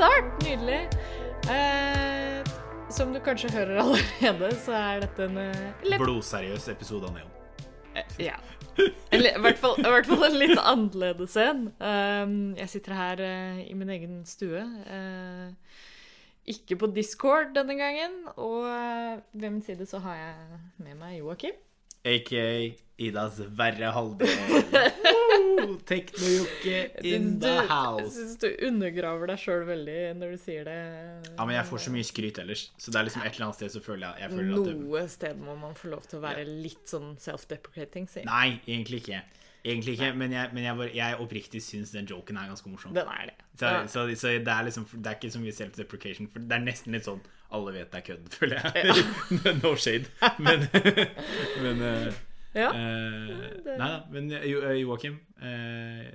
start! Nydelig. Eh, som du kanskje hører allerede, så er dette en eh, litt, Blodseriøs episode av Neon. eh, Ja. Eller I hvert fall, i hvert fall en litt annerledes en. Um, jeg sitter her eh, i min egen stue. eh, ikke på Discord denne gangen. Og eh, ved min side så har jeg med meg Joakim. Aka Idas verre halvdel. Teknojokke in du, the house. Jeg syns du undergraver deg sjøl veldig når du sier det. Ja, men jeg får så mye skryt ellers, så det er liksom et eller annet sted så føler jeg, jeg føler at det, Noe sted må man få lov til å være litt sånn self-deprecating, si. Nei, egentlig ikke. Egentlig ikke, men jeg, men jeg, bare, jeg oppriktig syns den joken er ganske morsom. Den er det. Så, Ja. så, så det er liksom Det er ikke så mye self-deprecation, for det er nesten litt sånn alle vet det er kødd, føler jeg. no shade. Men, men uh, Ja. Uh, det- Nei da. Men Jo- eh, Joakim uh,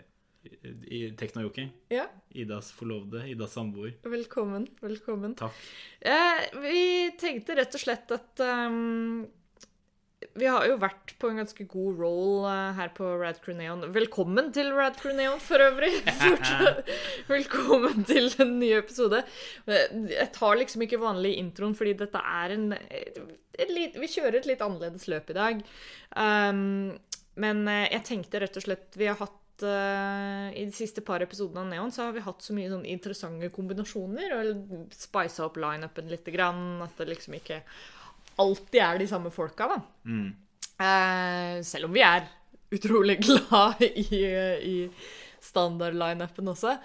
i Tekno-Jokke. ja. Idas forlovede. Idas samboer. Velkommen. Velkommen. Takk. Eh, vi tenkte rett og slett at ehm, Vi har jo vært på en ganske god roll eh, her på Rad Crew Neon. Velkommen til Rad Crew Neon, for øvrig! Velkommen til en ny episode. Eh, Jeg tar liksom ikke vanlig introen, fordi dette er en et lit, Vi kjører et litt annerledes løp i dag. Um, men eh, jeg tenkte rett og slett Vi har hatt I de siste par episodene av Neon så har vi hatt så mye sånn interessante kombinasjoner. Og spisa opp lineupen litt. Grann, at det liksom ikke alltid er de samme folka, da. Eh, selv om vi er utrolig glad i, i standard-lineupen også.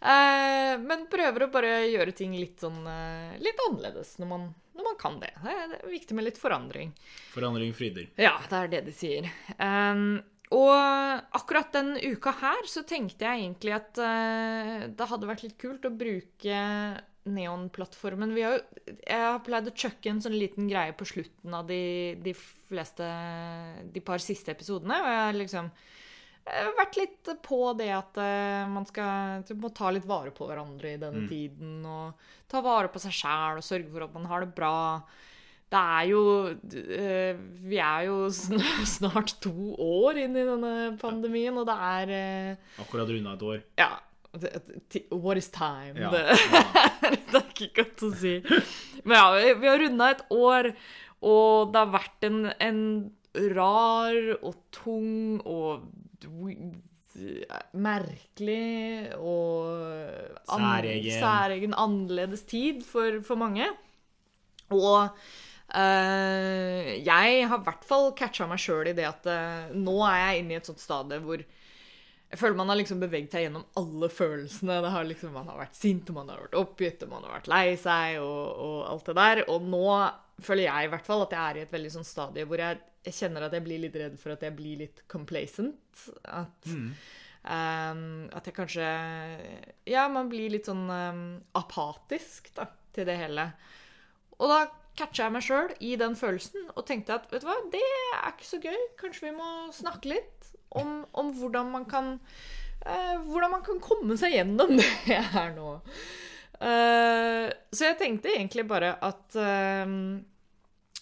Eh, men prøver å bare gjøre ting litt sånn eh, litt annerledes når man, når man kan det. det. Det er viktig med litt forandring. Forandring fryder. Ja, det er det de sier. Eh, og akkurat den uka her så tenkte jeg egentlig at eh, det hadde vært litt kult å bruke Neon-plattformen. Vi har jo, jeg har pleid å chucke en sånn liten greie på slutten av de, de fleste De par siste episodene. Og jeg har liksom jeg har vært litt på det at eh, man skal må ta litt vare på hverandre i denne tiden. Og ta vare på seg sjæl og sørge for at man har det bra. Det er jo eh, Vi er jo snart to år inn i denne pandemien, og det er eh, Akkurat runda et år. Ja. What is time? Ja. Det, det er ikke godt å si. Men ja, vi, har runda et år, og det har vært en, en rar og tung og merkelig og Særegen. særegen annerledes tid for, for mange. Og eh, jeg har i hvert fall catcha meg sjøl i det at eh, nå er jeg inne i et sånt stadie hvor jeg føler man har liksom beveget seg gjennom alle følelsene. Det har liksom, man har vært sint, og man har vært oppgitt, og man har vært lei seg, og, og alt det der. Og nå føler jeg i hvert fall at jeg er i et veldig sånn stadie hvor jeg, jeg kjenner at jeg blir litt redd for at jeg blir litt complacent. At, um, at jeg kanskje Ja, man blir litt sånn um, apatisk da, til det hele. Og da catcha jeg meg sjøl i den følelsen og tenkte at vet du hva, det er ikke så gøy. Kanskje vi må snakke litt om, om hvordan man kan eh, Hvordan man kan komme seg gjennom det her nå. Eh, så jeg tenkte egentlig bare at eh,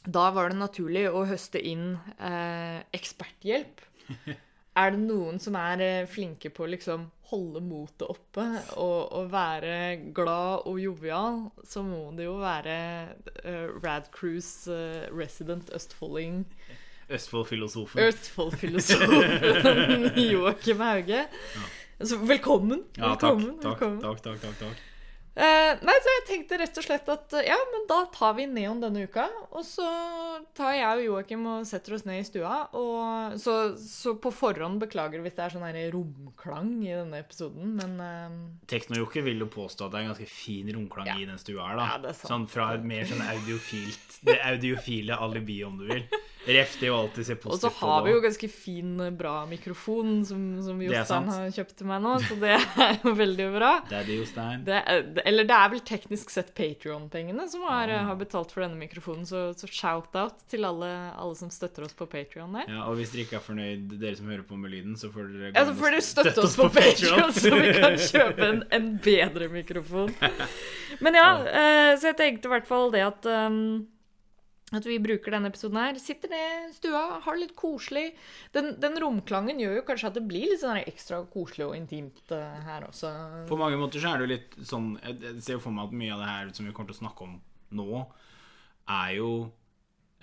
da var det naturlig å høste inn eh, eksperthjelp. Er det noen som er eh, flinke på å liksom holde motet oppe og, og være glad og jovial, så må det jo være eh, Rad Cruise resident østfolding, Østfold-filosofen. Østfold-filosofen Joakim Hauge. Så velkommen. Ja, takk. velkommen, Takk, velkommen. takk, takk, takk, takk. Eh, nei, så jeg tenkte rett og slett at eh, ja, men da tar vi Neon denne uka. Og så tar jeg og Joakim og setter oss ned i stua. Og så, så på forhånd beklager hvis det er sånn her romklang i denne episoden, men eh, Tekno-Jokke vil jo påstå at det er en ganske fin romklang Ja. i den stua her, da. Ja, det er sant. Sånn fra mer sånn audiofilt Det audiofile alibi, om du vil. Ref det jo alltid ser positivt på. Og så har vi jo ganske fin, eh, bra mikrofon som, som Jostein har kjøpt til meg nå, så det er jo veldig bra. Daddy Jostein. Det er, eller det er vel teknisk sett Patrion-pengene som har, har betalt for denne mikrofonen, så, så shout-out til alle, alle som støtter oss på Patrion der. Ja, og hvis dere ikke er fornøyd, dere som hører på med lyden, så får dere Ja, så får dere støtte oss på Patreon, så vi kan kjøpe en, en bedre mikrofon. Men ja, eh, så jeg tenkte i hvert fall det at um, at vi bruker denne episoden her. Sitter ned i stua, har det litt koselig. Den, den romklangen gjør jo kanskje at det blir litt sånn ekstra koselig og intimt eh, her også. På mange måter så er det jo litt sånn Jeg ser jo for meg at mye av det her som vi kommer til å snakke om nå, er jo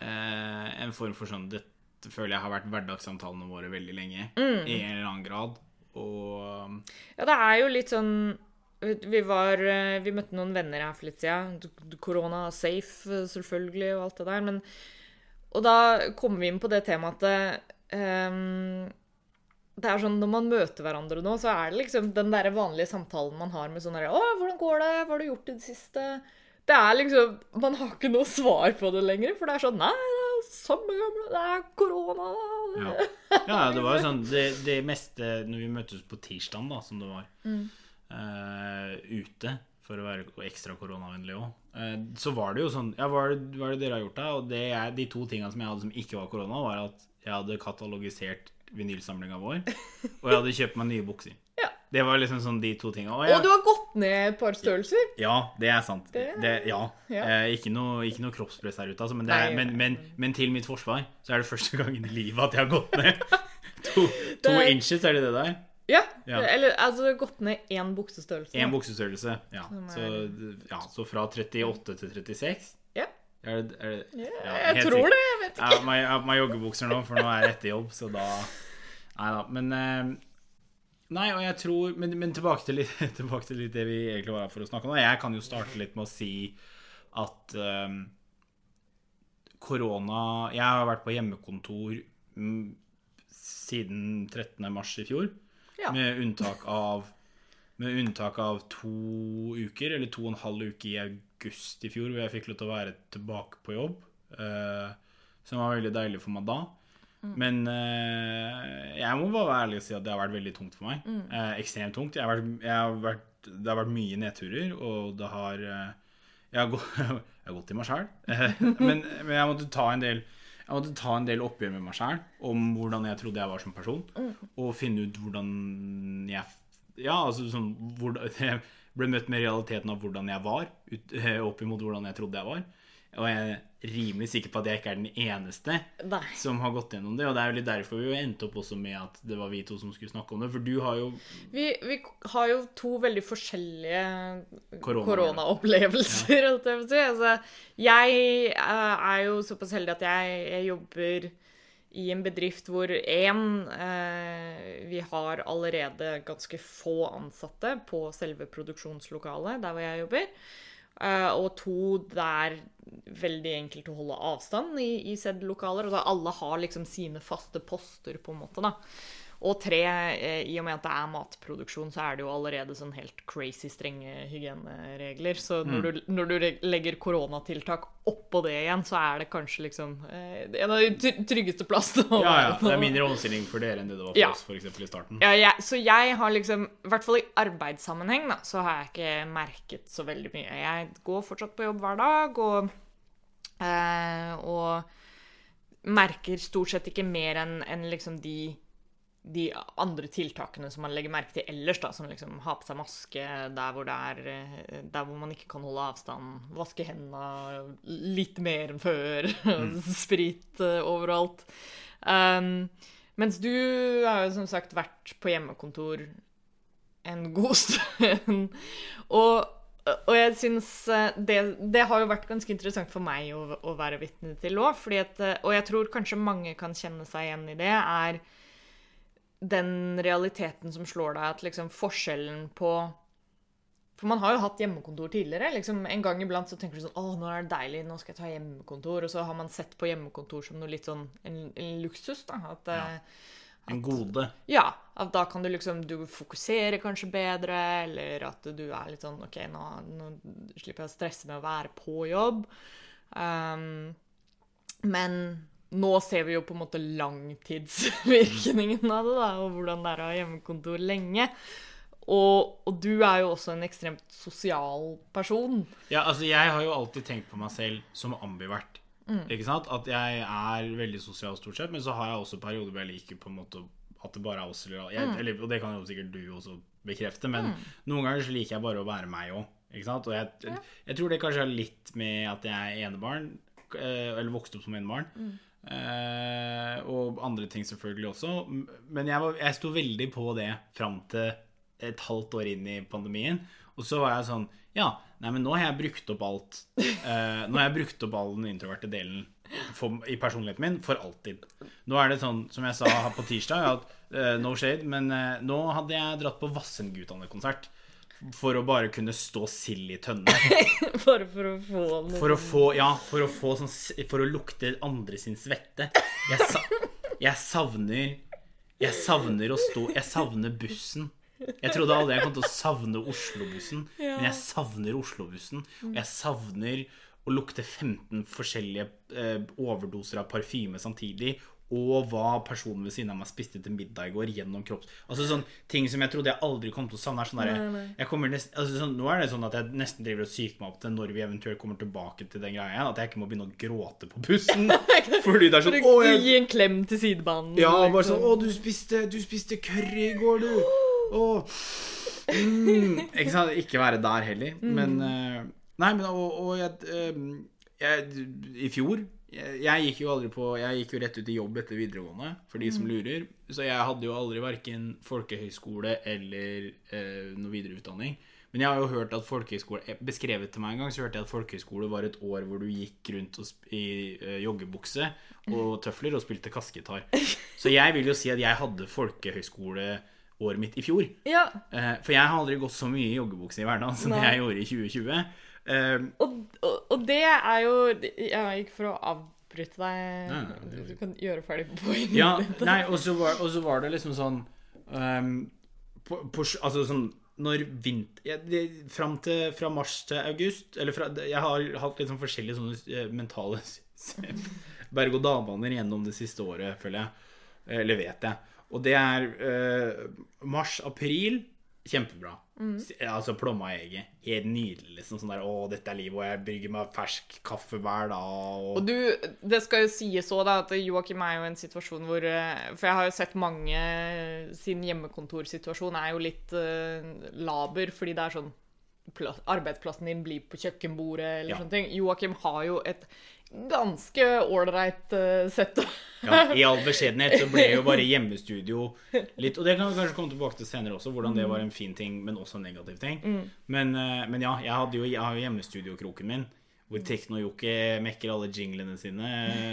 eh, en form for sånn Dette føler jeg har vært hverdagssamtalene våre veldig lenge. I en eller annen grad. Og Ja, det er jo litt sånn vi var eh, Vi møtte noen venner her for litt siden. Korona safe, eh, selvfølgelig, og alt det der. Men Og da kom vi inn på det temaet at um, det er sånn, Når man møter hverandre nå, så er det liksom den der vanlige samtalen man har med sånn derre 'Å, hvordan går det? Hva har du gjort i det siste?' Det er liksom Man har ikke noe svar på det lenger, for det er sånn 'Nei, det er samme gamle Det er korona.' ja. ja, det var jo sånn det, det meste Når vi møttes på tirsdagen, da, som det var, eh, ute for å være ekstra koronavennlig òg, eh, så var det jo sånn Ja, hva er det, hva er det dere har gjort, da? Og det er, de to tingene som jeg hadde som ikke var korona, var at jeg hadde katalogisert vinylsamlinga vår, og jeg hadde kjøpt meg nye bukser. Ja. Det var liksom sånn de to tinga. Og Og du har gått ned et par størrelser. ja, det er sant. Det- Det, ja. Ja. Eh, ikke, noe, ikke noe kroppspress her ute, altså, men, er, men, men, men til mitt forsvar så er det første gangen i livet at jeg har gått ned to, to inches, er det det der? Ja. Ja. Eller altså gått ned én buksestørrelse. Én buksestørrelse. Ja. Så, ja. så fra 38 til 36? Ja. Er det, er det, Ja, jeg tror sikkert. det. Jeg vet meg- jeg har på meg joggebukser nå, for nå er jeg etter jobb, så da Nei da. Men eh, Nei, og jeg tror Men, men tilbake, til litt, tilbake til litt det vi egentlig var her for å snakke om. Jeg kan jo starte litt med å si at um, korona Jeg har vært på hjemmekontor mm, siden 13. mars i fjor. Ja. Med unntak av Med unntak av to uker, eller to og en halv uke i august i fjor, hvor jeg fikk lov til å være tilbake på jobb. eh, som var veldig deilig for meg da. Men eh, jeg må bare være ærlig og si at det har vært veldig tungt for meg. Eh, ekstremt tungt. Har vært, har vært, det har vært mye nedturer, og det har eh, Jeg har gått, jeg har gått i meg sjæl. men, men jeg måtte ta en del jeg måtte ta en del oppgjør med meg sjæl om hvordan jeg trodde jeg var som person. Og finne ut hvordan jeg Ja, altså sånn hvordan, Jeg ble møtt med realiteten av hvordan jeg var, ut, opp imot hvordan jeg trodde jeg var. Og jeg er rimelig sikker på at jeg ikke er den eneste Nei. som har gått gjennom det. Og det er jo litt derfor vi endte opp også med at det var vi to som skulle snakke om det. For du har jo Vi, vi har jo to veldig forskjellige Korona. ja. holdt jeg på å si. Altså, jeg eh, er jo såpass heldig at jeg, jeg jobber i en bedrift hvor én Vi har allerede ganske få ansatte på selve produksjonslokalet der hvor jeg jobber. Eh, og to, det er veldig enkelt å holde avstand i, i lokaler Og da alle har liksom sine faste poster, på en måte. da. Og tre, eh, i og med at det er matproduksjon, så er det jo allerede sånn helt crazy strenge hygieneregler. Så når, du, når du legger koronatiltak oppå det igjen, så er det kanskje liksom eh, en av de tryggeste plassene å Ja, ja. Det er mindre omstilling for dere enn det det var for Ja. oss for eksempel i starten. Ja, ja, så jeg har liksom, i hvert fall i arbeidssammenheng, da, så har jeg ikke merket så veldig mye. Jeg går fortsatt på jobb hver dag, og, eh, og merker stort sett ikke mer enn en liksom de, de andre tiltakene som man legger merke til ellers, da, som liksom ha på seg maske der hvor, det er, eh, der hvor man ikke kan holde avstand, vaske hendene litt mer enn før, sprit eh, overalt. Um, mens du har jo som sagt vært på hjemmekontor en god stund. og, og jeg syns eh, det, det har jo vært ganske interessant for meg å, å være vitne til òg. Og jeg tror kanskje mange kan kjenne seg igjen i det, er den realiteten som slår deg, at liksom forskjellen på For man har jo hatt hjemmekontor tidligere. liksom En gang iblant så tenker du sånn Å, nå er det deilig, nå skal jeg ta hjemmekontor. Og så har man sett på hjemmekontor som noe litt sånn en, en luksus. da, at Ja. eh, En gode. ja, at da kan du liksom Du fokuserer kanskje bedre, eller at du er litt sånn OK, nå, nå slipper jeg å stresse med å være på jobb. Um, men nå ser vi jo på en måte langtidsvirkningen av det, da, og hvordan det er å ha hjemmekontor lenge. Og, og du er jo også en ekstremt sosial person. Ja, altså jeg har jo alltid tenkt på meg selv som ambivert. Mm. Ikke sant? At jeg er veldig sosial stort sett, men så har jeg også perioder hvor jeg liker på en måte at det bare er oss. Eller, jeg, Mm. eller, og det kan jo sikkert du også bekrefte, men noen ganger så liker jeg bare å være meg òg. Ikke sant? Og jeg, jeg tror det kanskje har litt med at jeg er enebarn eh, eller vokste opp som enebarn. Mm. Eh, og andre ting selvfølgelig også. Men jeg, var, jeg sto veldig på det fram til et halvt år inn i pandemien. Og så var jeg sånn Ja, nei, men nå har jeg brukt opp alt. Eh, nå har jeg brukt opp all den introverte delen for, i personligheten min for alltid. Nå er det sånn, som jeg sa på tirsdag, at eh, no shade, men eh, nå hadde jeg dratt på Vassendgutane-konsert. For å bare kunne stå sild i tønne. Bare for å få noe For å få, ja, for å få sånn For å lukte andre sin svette. Jeg, sa, jeg savner Jeg savner å stå Jeg savner bussen. Jeg trodde aldri jeg kom til å savne Oslobussen, ja. men jeg savner Oslo-bussen. Og jeg savner å lukte 15 forskjellige eh, overdoser av parfyme samtidig. Og hva personen ved siden av meg spiste til middag i går gjennom kropps... Altså sånn ting som jeg trodde jeg aldri kom til å savne. Sånn nest, altså sånn, nå er det sånn at jeg nesten driver og psyker meg opp til når vi eventuelt kommer tilbake til den greia igjen, at jeg ikke må begynne å gråte på bussen. Fordi det er sånn Å, jeg Gi en klem til sidebanen. ja, bare liksom. sånn Å, du spiste, du spiste curry i går, du. Å. Mm. Ikke sant? Ikke være der heller. Men eh, Nei, men og, og jeg, eh, jeg I fjor jeg, jeg gikk jo aldri på Jeg gikk jo rett ut i jobb etter videregående, for de som lurer. Så jeg hadde jo aldri verken folkehøyskole eller eh, noe videreutdanning. Men jeg har jo hørt at folkehøyskole Beskrevet til meg en gang så hørte jeg at folkehøyskole var et år hvor du gikk rundt og i eh, joggebukse og tøfler og spilte kassegitar. Så jeg vil jo si at jeg hadde folkehøyskoleåret mitt i fjor. Ja, Eh, for jeg har aldri gått så mye i joggebukse i hverdagen som Nei. jeg gjorde i 2020. Eh, og, og, og det er jo Ja, ikke for å avbryte deg Nei, nei, Du kan gjøre ferdig poenget Ja, ditt. nei, og så var, og så var det liksom sånn um, på, på, Altså sånn når vinter... Fram til, fra mars til august Eller fra, jeg har hatt litt sånn forskjellige sånne eh, mentale berg-og-dal-baner gjennom det siste året, føler jeg. Eller vet jeg. Og det er eh, mars-april kjempebra. S- Altså plomma i egget. Helt nydelig. liksom Sånn der Å, dette er livet, og jeg brygger meg fersk kaffe hver dag. Og, Og du, det skal jo sies òg, da, at Joakim er jo i en situasjon hvor eh, For jeg har jo sett mange sin hjemmekontorsituasjon er jo litt uh, laber, fordi det er sånn Arbeidsplassen din blir på kjøkkenbordet eller Ja. sånne ting. Joakim har jo et ganske ålreit uh, sett. Ja, I all beskjedenhet så ble jo bare hjemmestudio litt Og det kan vi kanskje komme tilbake til senere også, hvordan det var en fin ting, men også en negativ ting. Men, eh, men ja, jeg, hadde jo, jeg har jo hjemmestudiokroken min. Hvor Tekno-Jokke mekker alle jinglene sine,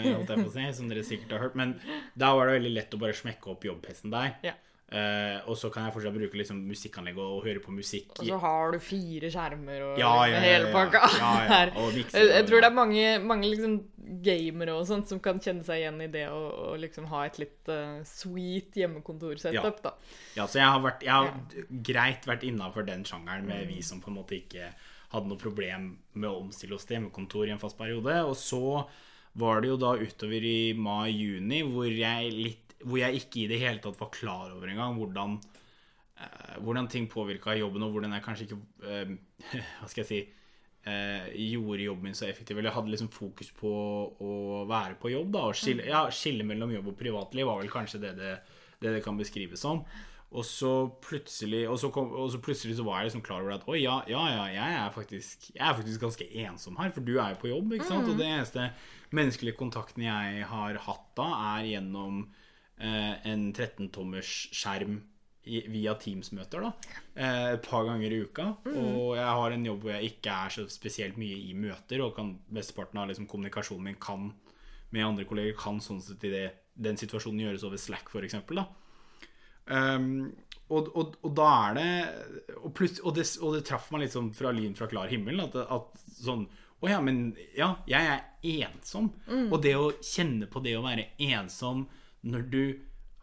holdt jeg på å si, som dere sikkert har hørt. Men da var det veldig lett å bare smekke opp jobbhesten der. Ja. Eh, og så kan jeg fortsatt bruke liksom musikkanlegg og, og høre på musikk. Og så har du fire skjermer og Ja, ja, ja, hele pakka. Ja, ja. Jeg, jeg tror det er mange, mange liksom gamere og sånt som kan kjenne seg igjen i det å, å liksom ha et litt uh, sweet hjemmekontorsetup, da. Ja, så jeg har, vært, jeg har greit vært innafor den sjangeren med vi som på en måte ikke hadde noe problem med å omstille oss til hjemmekontor i en fast periode. Og så var det jo da utover i mai-juni hvor jeg litt hvor jeg ikke i det hele tatt var klar over engang hvordan, eh, hvordan ting påvirka jobben, og hvordan jeg kanskje ikke eh, Hva skal jeg si eh, gjorde jobben min så effektiv. Eller jeg hadde liksom fokus på å være på jobb. da, og skille, ja, skille mellom jobb og privatliv var vel kanskje det det, det, det kan beskrives som. Og så plutselig og så, kom, og så plutselig så var jeg liksom klar over at oi, ja, ja, ja jeg, er faktisk, jeg er faktisk ganske ensom her, for du er jo på jobb. ikke sant? Og det eneste menneskelige kontakten jeg har hatt da, er gjennom en 13-tommers skjerm via Teams-møter da, eh, et par ganger i uka. Og jeg har en jobb hvor jeg ikke er så spesielt mye i møter, og kan mesteparten av liksom, kommunikasjonen min kan med andre kolleger kan sånn sett i det, den situasjonen gjøres over Slack, da. Um, og, og, og da er det Og, pluss, og, det det traff meg litt sånn fra lyn fra klar himmel. At, at sånn Å ja, men ja, jeg er ensom. Og det å kjenne på det å være ensom når du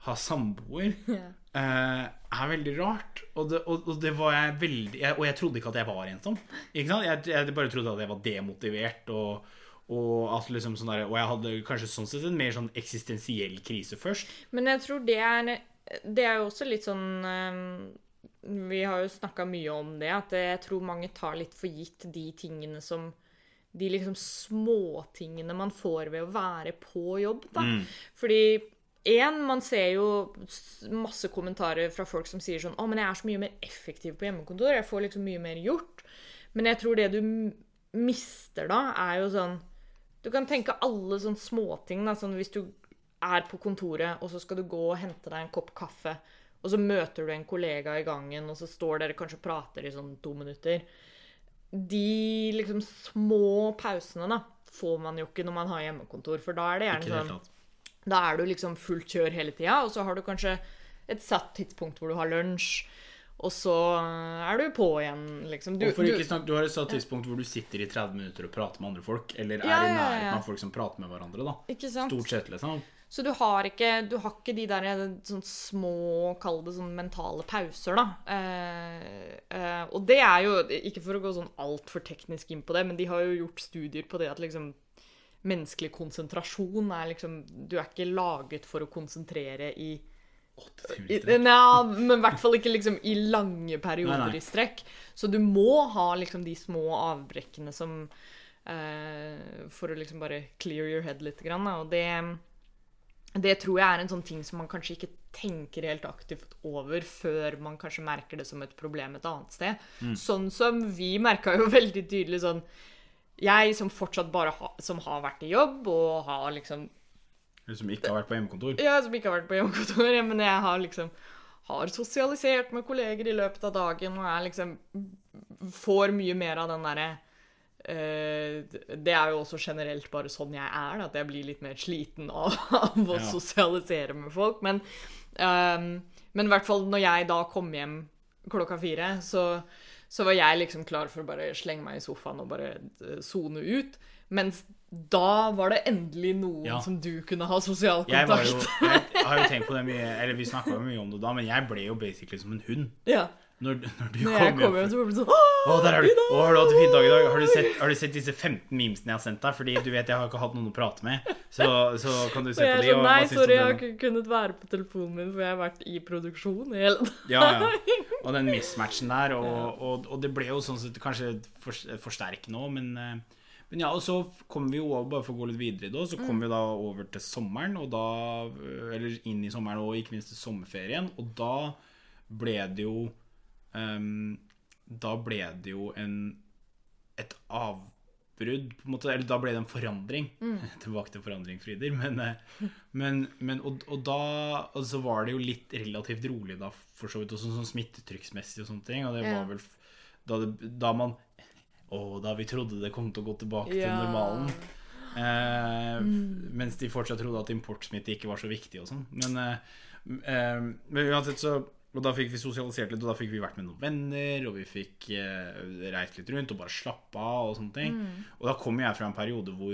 har samboer, eh, er veldig rart. Og det, og, og det var jeg veldig jeg, Og jeg trodde ikke at jeg var ensom. Ikke sant? Jeg, jeg bare trodde at jeg var demotivert. Og, og, liksom sånn der, og jeg hadde kanskje sånn sett en mer sånn eksistensiell krise først. Men jeg tror det er Det er jo også litt sånn eh, Vi har jo snakka mye om det, at jeg tror mange tar litt for gitt de tingene som De liksom småtingene man får ved å være på jobb, da. Fordi én, man ser jo masse kommentarer fra folk som sier sånn 'Å, men jeg er så mye mer effektiv på hjemmekontor. Jeg får liksom mye mer gjort.' Men jeg tror det du mister da, er jo sånn Du kan tenke alle sånne småting. da, sånn Hvis du er på kontoret, og så skal du gå og hente deg en kopp kaffe, og så møter du en kollega i gangen, og så står dere kanskje og prater i sånn to minutter. De liksom små pausene da, får man jo ikke når man har hjemmekontor, for da er det gjerne sånn. Da er du liksom fullt kjør hele tida, og så har du kanskje et satt tidspunkt hvor du har lunsj, og så er du på igjen, liksom. Du, du, snakke, du har et satt tidspunkt hvor du sitter i 30 minutter og prater med andre folk, eller er Ja, i ja, nærheten ja. av folk som prater med hverandre, da. ikke sant? Stort sett, liksom. Så du har ikke, du har ikke de der sånn små, kall det sånn mentale pauser, da. Eh, eh, og det er jo, ikke for å gå sånn altfor teknisk inn på det, men de har jo gjort studier på det at liksom menneskelig konsentrasjon er liksom Du er ikke laget for å konsentrere i Åtte timer I, i strekk. ja, men i hvert fall ikke liksom i lange perioder Nei, nei. i strekk. Så du må ha liksom de små avbrekkene som eh, For å liksom bare clear your head litt. Grann. Og det, det tror jeg er en sånn ting som man kanskje ikke tenker helt aktivt over før man kanskje merker det som et problem et annet sted. Mm. Sånn som vi merka jo veldig tydelig sånn Jeg som fortsatt bare ha, som har vært i jobb og har liksom som ikke har vært på hjemmekontor. ja, som ikke har vært på hjemmekontor, ja, men jeg har liksom har sosialisert med kolleger i løpet av dagen og jeg liksom får mye mer av den derre eh, Det er jo også generelt bare sånn jeg er, at jeg blir litt mer sliten av, av å Ja. sosialisere med folk. Men, ehm, men i hvert fall når jeg da kom hjem klokka fire, så, så var jeg liksom klar for å bare slenge meg i sofaen og bare eh, sone ut. Mens da var det endelig noen Ja. som du kunne ha sosial Jeg, kontakt. jo, jeg har jo tenkt på det mye Eller vi snakka jo mye om det da, men jeg ble jo basically som en hund. Ja. Når, når du Når jeg kom kom hjem så ble det sånn Å, der er du! Å, har du hatt en fin dag i dag? Har du, sett, har du sett disse 15 memesene jeg har sendt deg? Fordi du vet jeg har ikke hatt noen å prate med. Så, så kan du se på de. sånn, Og nei, sorry, jeg har ikke kunnet være på telefonen min, for jeg har vært i produksjon hele dagen. Ja, ja. Og den mismatchen der. Og, og, og det ble jo sånn sett kanskje for, forsterkende òg, men eh, men ja, og så kom vi jo over, bare for å gå litt videre det, så kom vi da over til sommeren, og da Eller inn i sommeren og ikke minst til sommerferien, og da ble det jo um, Da ble det jo en et avbrudd, på en måte, eller da ble det en forandring. Tilbake til forandring, Frider. Men, eh, men, men og, og da og så var det jo litt relativt rolig da, for så vidt, også sånn smittetrykksmessig og sånne ting. Og det var vel da, det, da man Å, da vi trodde det kom til å gå tilbake til normalen. Eh, Mens de fortsatt trodde at importsmitte ikke var så viktig og sånn. Men, eh, eh, men uansett så Og da fikk vi sosialisert litt, og da fikk vi vært med noen venner, og vi fikk eh, reist litt rundt og bare slappe av og sånne ting. Og da kom jeg fra en periode hvor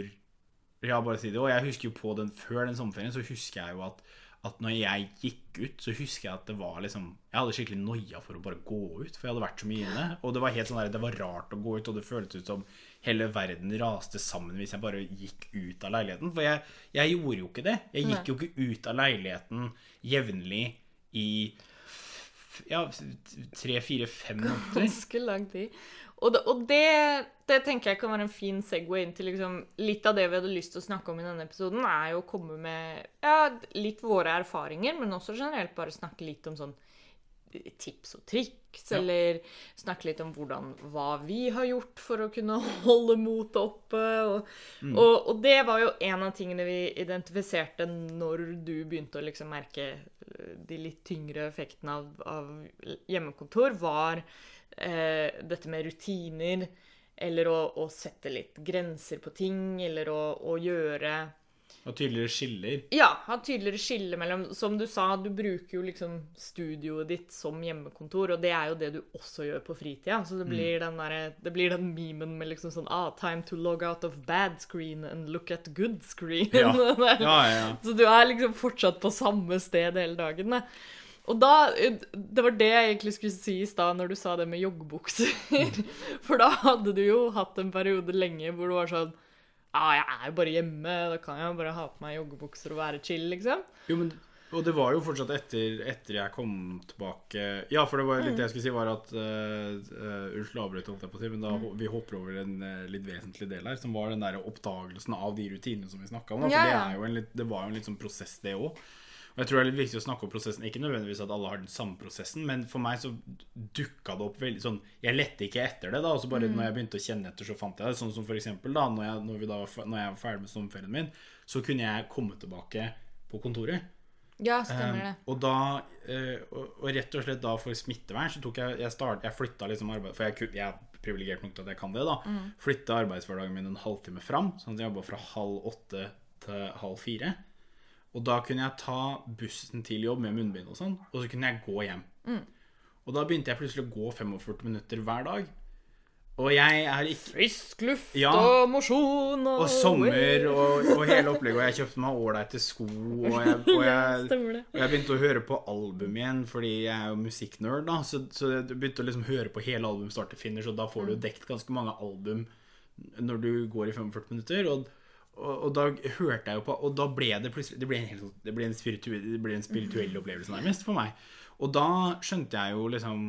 Ja, bare si det. Og jeg husker jo på den før den sommerferien, så husker jeg jo at at når jeg gikk ut, så husker jeg at det var liksom Jeg hadde skikkelig noia for å bare gå ut, for jeg hadde vært så mye inne. Og det var helt sånn der, det var rart å gå ut, og det føltes ut som hele verden raste sammen hvis jeg bare gikk ut av leiligheten. For jeg, jeg gjorde jo ikke det. Jeg gikk jo ikke ut av leiligheten jevnlig i ja, tre, fire, fem måneder. Ganske lang tid. Og, det, og det, det tenker jeg kan være en fin segway inn til liksom, litt av det vi hadde lyst til å snakke om i denne episoden, er jo å komme med ja, litt våre erfaringer, men også generelt bare snakke litt om sånn tips og triks, Ja. eller snakke litt om hvordan, hva vi har gjort for å kunne holde motet oppe. Og, og, og det var jo en av tingene vi identifiserte når du begynte å liksom merke eh, de litt tyngre effektene av, av hjemmekontor, var eh, dette med rutiner, eller å, å sette litt grenser på ting, eller å, å gjøre Og tydeligere skiller. ja, ha tydeligere skille mellom Som du sa, du bruker jo liksom studioet ditt som hjemmekontor, og det er jo det du også gjør på fritida. Så det blir, den, der, det blir den memen med liksom sånn ah, Time to log out of bad screen and look at good screen. Ja. Ja, ja. Så du er liksom fortsatt på samme sted hele dagen. Da. Og da Det var det jeg egentlig skulle si i stad når du sa det med joggebukser. For da hadde du jo hatt en periode lenge hvor du var sånn Ja, jeg er jo bare hjemme, da kan jeg bare ha på meg joggebukser og være chill, liksom. Jo, men og det var jo fortsatt etter, etter jeg kom tilbake Ja, for det var litt det jeg skulle si, var at uh, Unnskyld avbryt, holdt jeg på å si, men da ho- vi hopper over en uh, litt vesentlig del her, som var den der oppdagelsen av de rutinene som vi snakka om. Da, for Ja, det, ja. er jo en litt, det var jo en litt sånn prosess, det òg. Og jeg tror det er litt viktig å snakke om prosessen. Ikke nødvendigvis at alle har den samme prosessen, men for meg så dukka det opp veldig sånn Jeg lette ikke etter det, da. Og så bare når jeg begynte å kjenne etter, så fant jeg det. Sånn som for eksempel da, når jeg, når vi da, når jeg var ferdig med sommerferien min, så kunne jeg komme tilbake på kontoret. Ja, stemmer det. Um, og da uh, og, og rett og slett da for smittevern så tok jeg Jeg, start, jeg flytta liksom arbeid For jeg, jeg er privilegert nok til at jeg kan det, da. Mm. Flytta arbeidshverdagen min en halvtime fram. Sånn at jeg jobba fra halv åtte til halv fire. Og da kunne jeg ta bussen til jobb med munnbind og sånn, og så kunne jeg gå hjem. Mm. Og da begynte jeg plutselig å gå 45 minutter hver dag. Og jeg er ikke Frisk luft Ja. og mosjon og Og sommer og, og hele opplegget. Og jeg kjøpte meg ålreite sko, og jeg, og jeg og jeg begynte å høre på album igjen, fordi jeg er jo musikknerd. da Så, så jeg begynte å liksom høre på hele album start til finish, og da får du jo dekt ganske mange album når du går i 45 minutter. Og, og, og da hørte jeg jo på Og da ble det plutselig Det ble en, helt, sånn- det ble en, spirituell, det ble en spirituell opplevelse, nærmest, for meg. Og da skjønte jeg jo liksom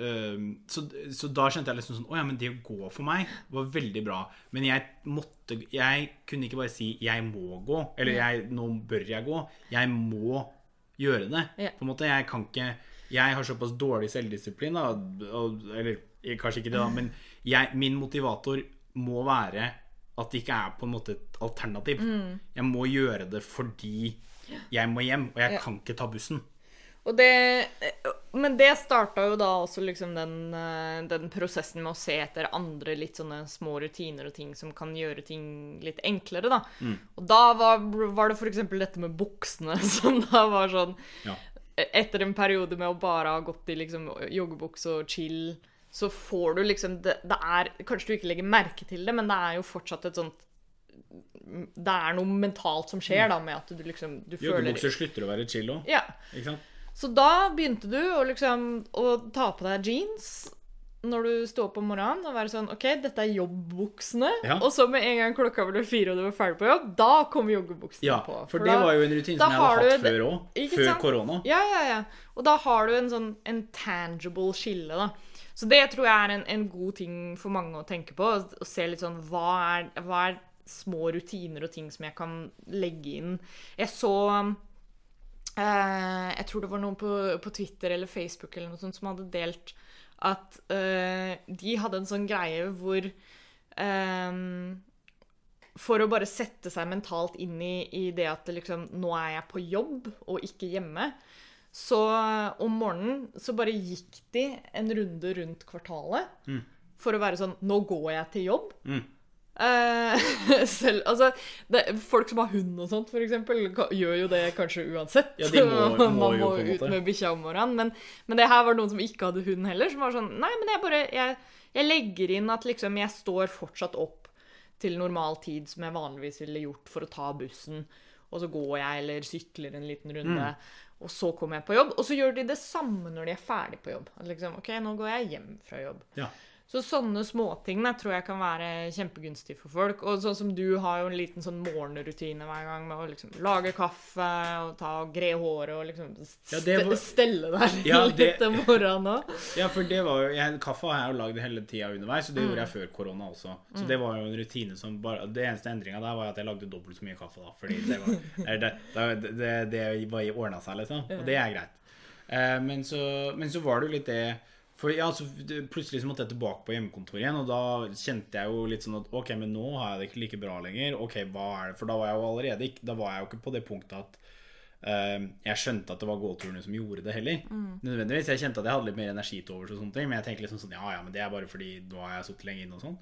øh, så, så da skjønte jeg liksom sånn Å ja, men det å gå for meg var veldig bra. Men jeg måtte Jeg kunne ikke bare si 'jeg må gå', eller jeg, 'nå bør jeg gå'. Jeg må gjøre det. På en måte, Jeg kan ikke Jeg har såpass dårlig selvdisiplin, da, og, eller kanskje ikke det, da, men jeg, min motivator må være at det ikke er på en måte et alternativ. Jeg må gjøre det fordi jeg må hjem, og jeg Ja. kan ikke ta bussen. Og det, men det starta jo da også liksom den, eh, den prosessen med å se etter andre litt sånne små rutiner og ting som kan gjøre ting litt enklere, da. Og da var, var det f.eks. dette med buksene, som da var sånn Ja. Etter en periode med å bare ha gått i liksom joggebukse og chill, så får du liksom det, det er Kanskje du ikke legger merke til det, men det er jo fortsatt et sånt Det er noe mentalt som skjer, da, med at du liksom du Joggebukser slutter å være chill òg. Ja. Så da begynte du å liksom å ta på deg jeans når du sto opp om morgenen og være sånn OK, dette er jobbbuksene. Ja. Og så med en gang klokka ble fire og du var ferdig på jobb, da kom joggebuksene Ja, på. for det da- var jo en rutine som jeg hadde hatt før òg. Før korona. Ja, ja, ja. Og da har du en sånn en tangible skille, da. Så det tror jeg er en, en god ting for mange å tenke på. Å se litt sånn hva er, hva er små rutiner og ting som jeg kan legge inn. Jeg så eh, Jeg tror det var noen på, på Twitter eller Facebook eller noe sånt som hadde delt at eh, de hadde en sånn greie hvor eh, For å bare sette seg mentalt inn i, i det at liksom, nå er jeg på jobb og ikke hjemme, så om morgenen så bare gikk de en runde rundt kvartalet for å være sånn Nå går jeg til jobb. Mm. Eh, selv, altså, det, folk som har hund og sånt, eksempel, gjør jo det kanskje uansett. Ja, de må- må Man jo må en ut med bikkja om morgenen. Men, men det her var noen som ikke hadde hund heller, som var sånn Nei, men jeg bare Jeg, jeg legger inn at liksom jeg står fortsatt opp til normal tid, som jeg vanligvis ville gjort for å ta bussen. Og så går jeg eller sykler en liten runde, Mm. Og så kommer jeg på jobb. Og så gjør de det samme når de er ferdig på jobb. Liksom, OK, nå går jeg hjem fra jobb. Ja. Så sånne småting da, tror jeg kan være kjempegunstig for folk. Og sånn som du har jo en liten sånn morgenrutine hver gang med å liksom lage kaffe og ta og gre håret og liksom Ja, var- stelle deg Ja, litt det- om morgenen òg. Ja, for det var jo jeg, Kaffe har jeg jo lagd hele tida underveis, og det Mm. gjorde jeg før korona også. Så det var jo en rutine som bare Det eneste endringa der var at jeg lagde dobbelt så mye kaffe, da. Fordi det var det, det, det, det bare ordna seg, liksom. Og det er greit. Eh, men, så, men så var det jo litt det For ja, så plutselig så måtte jeg tilbake på hjemmekontoret igjen, og da kjente jeg jo litt sånn at OK, men nå har jeg det ikke like bra lenger. Ok, hva er det? For da var jeg jo allerede ikke Da var jeg jo ikke på det punktet at uh, jeg skjønte at det var gåturene som gjorde det heller. Nødvendigvis. Jeg kjente at jeg hadde litt mer energi til overs og sånne ting, men jeg tenkte liksom sånn Ja, ja, men det er bare fordi nå har jeg sittet lenge inne og sånn.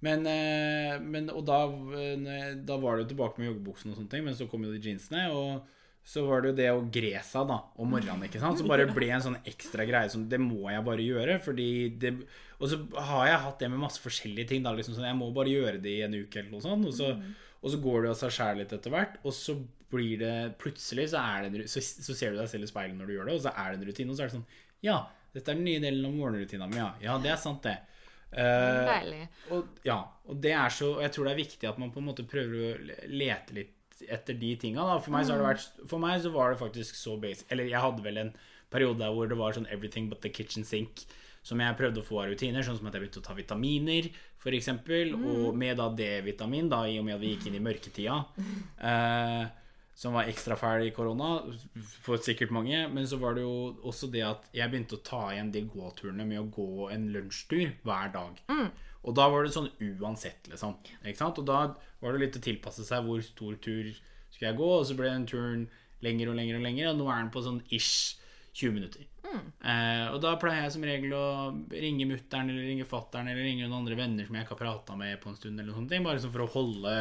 Men, eh, men Og da, eh, da var det jo tilbake med joggebuksene og sånne ting, men så kom jo de jeansene, og så var det jo det å gre seg da om morgenen, ikke sant. Så bare ble en sånn ekstra greie som Det må jeg bare gjøre, fordi det Og så har jeg hatt det med masse forskjellige ting, da. Liksom sånn Jeg må bare gjøre det i en uke eller noe sånt, og så, og så går det av seg sjæl litt etter hvert, og så blir det Plutselig så er det så, så ser du deg selv i speilet når du gjør det, og så er det en rutine, og så er det sånn Ja, dette er den nye delen av morgenrutina mi, ja. Ja, det er sant, det. Uh, Deilig. og, ja, og det er så og Jeg tror det er viktig at man på en måte prøver å lete litt etter de tinga. Da. For meg så har det vært For meg så var det faktisk så basic Eller jeg hadde vel en periode der hvor det var sånn everything but the kitchen sink. Som jeg prøvde å få av rutiner, sånn som at jeg begynte å ta vitaminer, f.eks. eksempel Og med da D-vitamin, da, i og med at vi gikk inn i mørketida. Eh, som var ekstra fæl i korona, for sikkert mange. Men så var det jo også det at jeg begynte å ta igjen de gåturene med å gå en lunsjtur hver dag. Og da var det sånn uansett, liksom. Ikke sant? Og da var det litt å tilpasse seg hvor stor tur skulle jeg gå, og så ble den turen lenger og lenger og lenger, og nå er den på sånn ish 20 minutter. Eh, og da pleier jeg som regel å ringe mutter'n eller ringe fatter'n eller ringe noen andre venner som jeg ikke har prata med på en stund, eller noen ting, bare sånn for å holde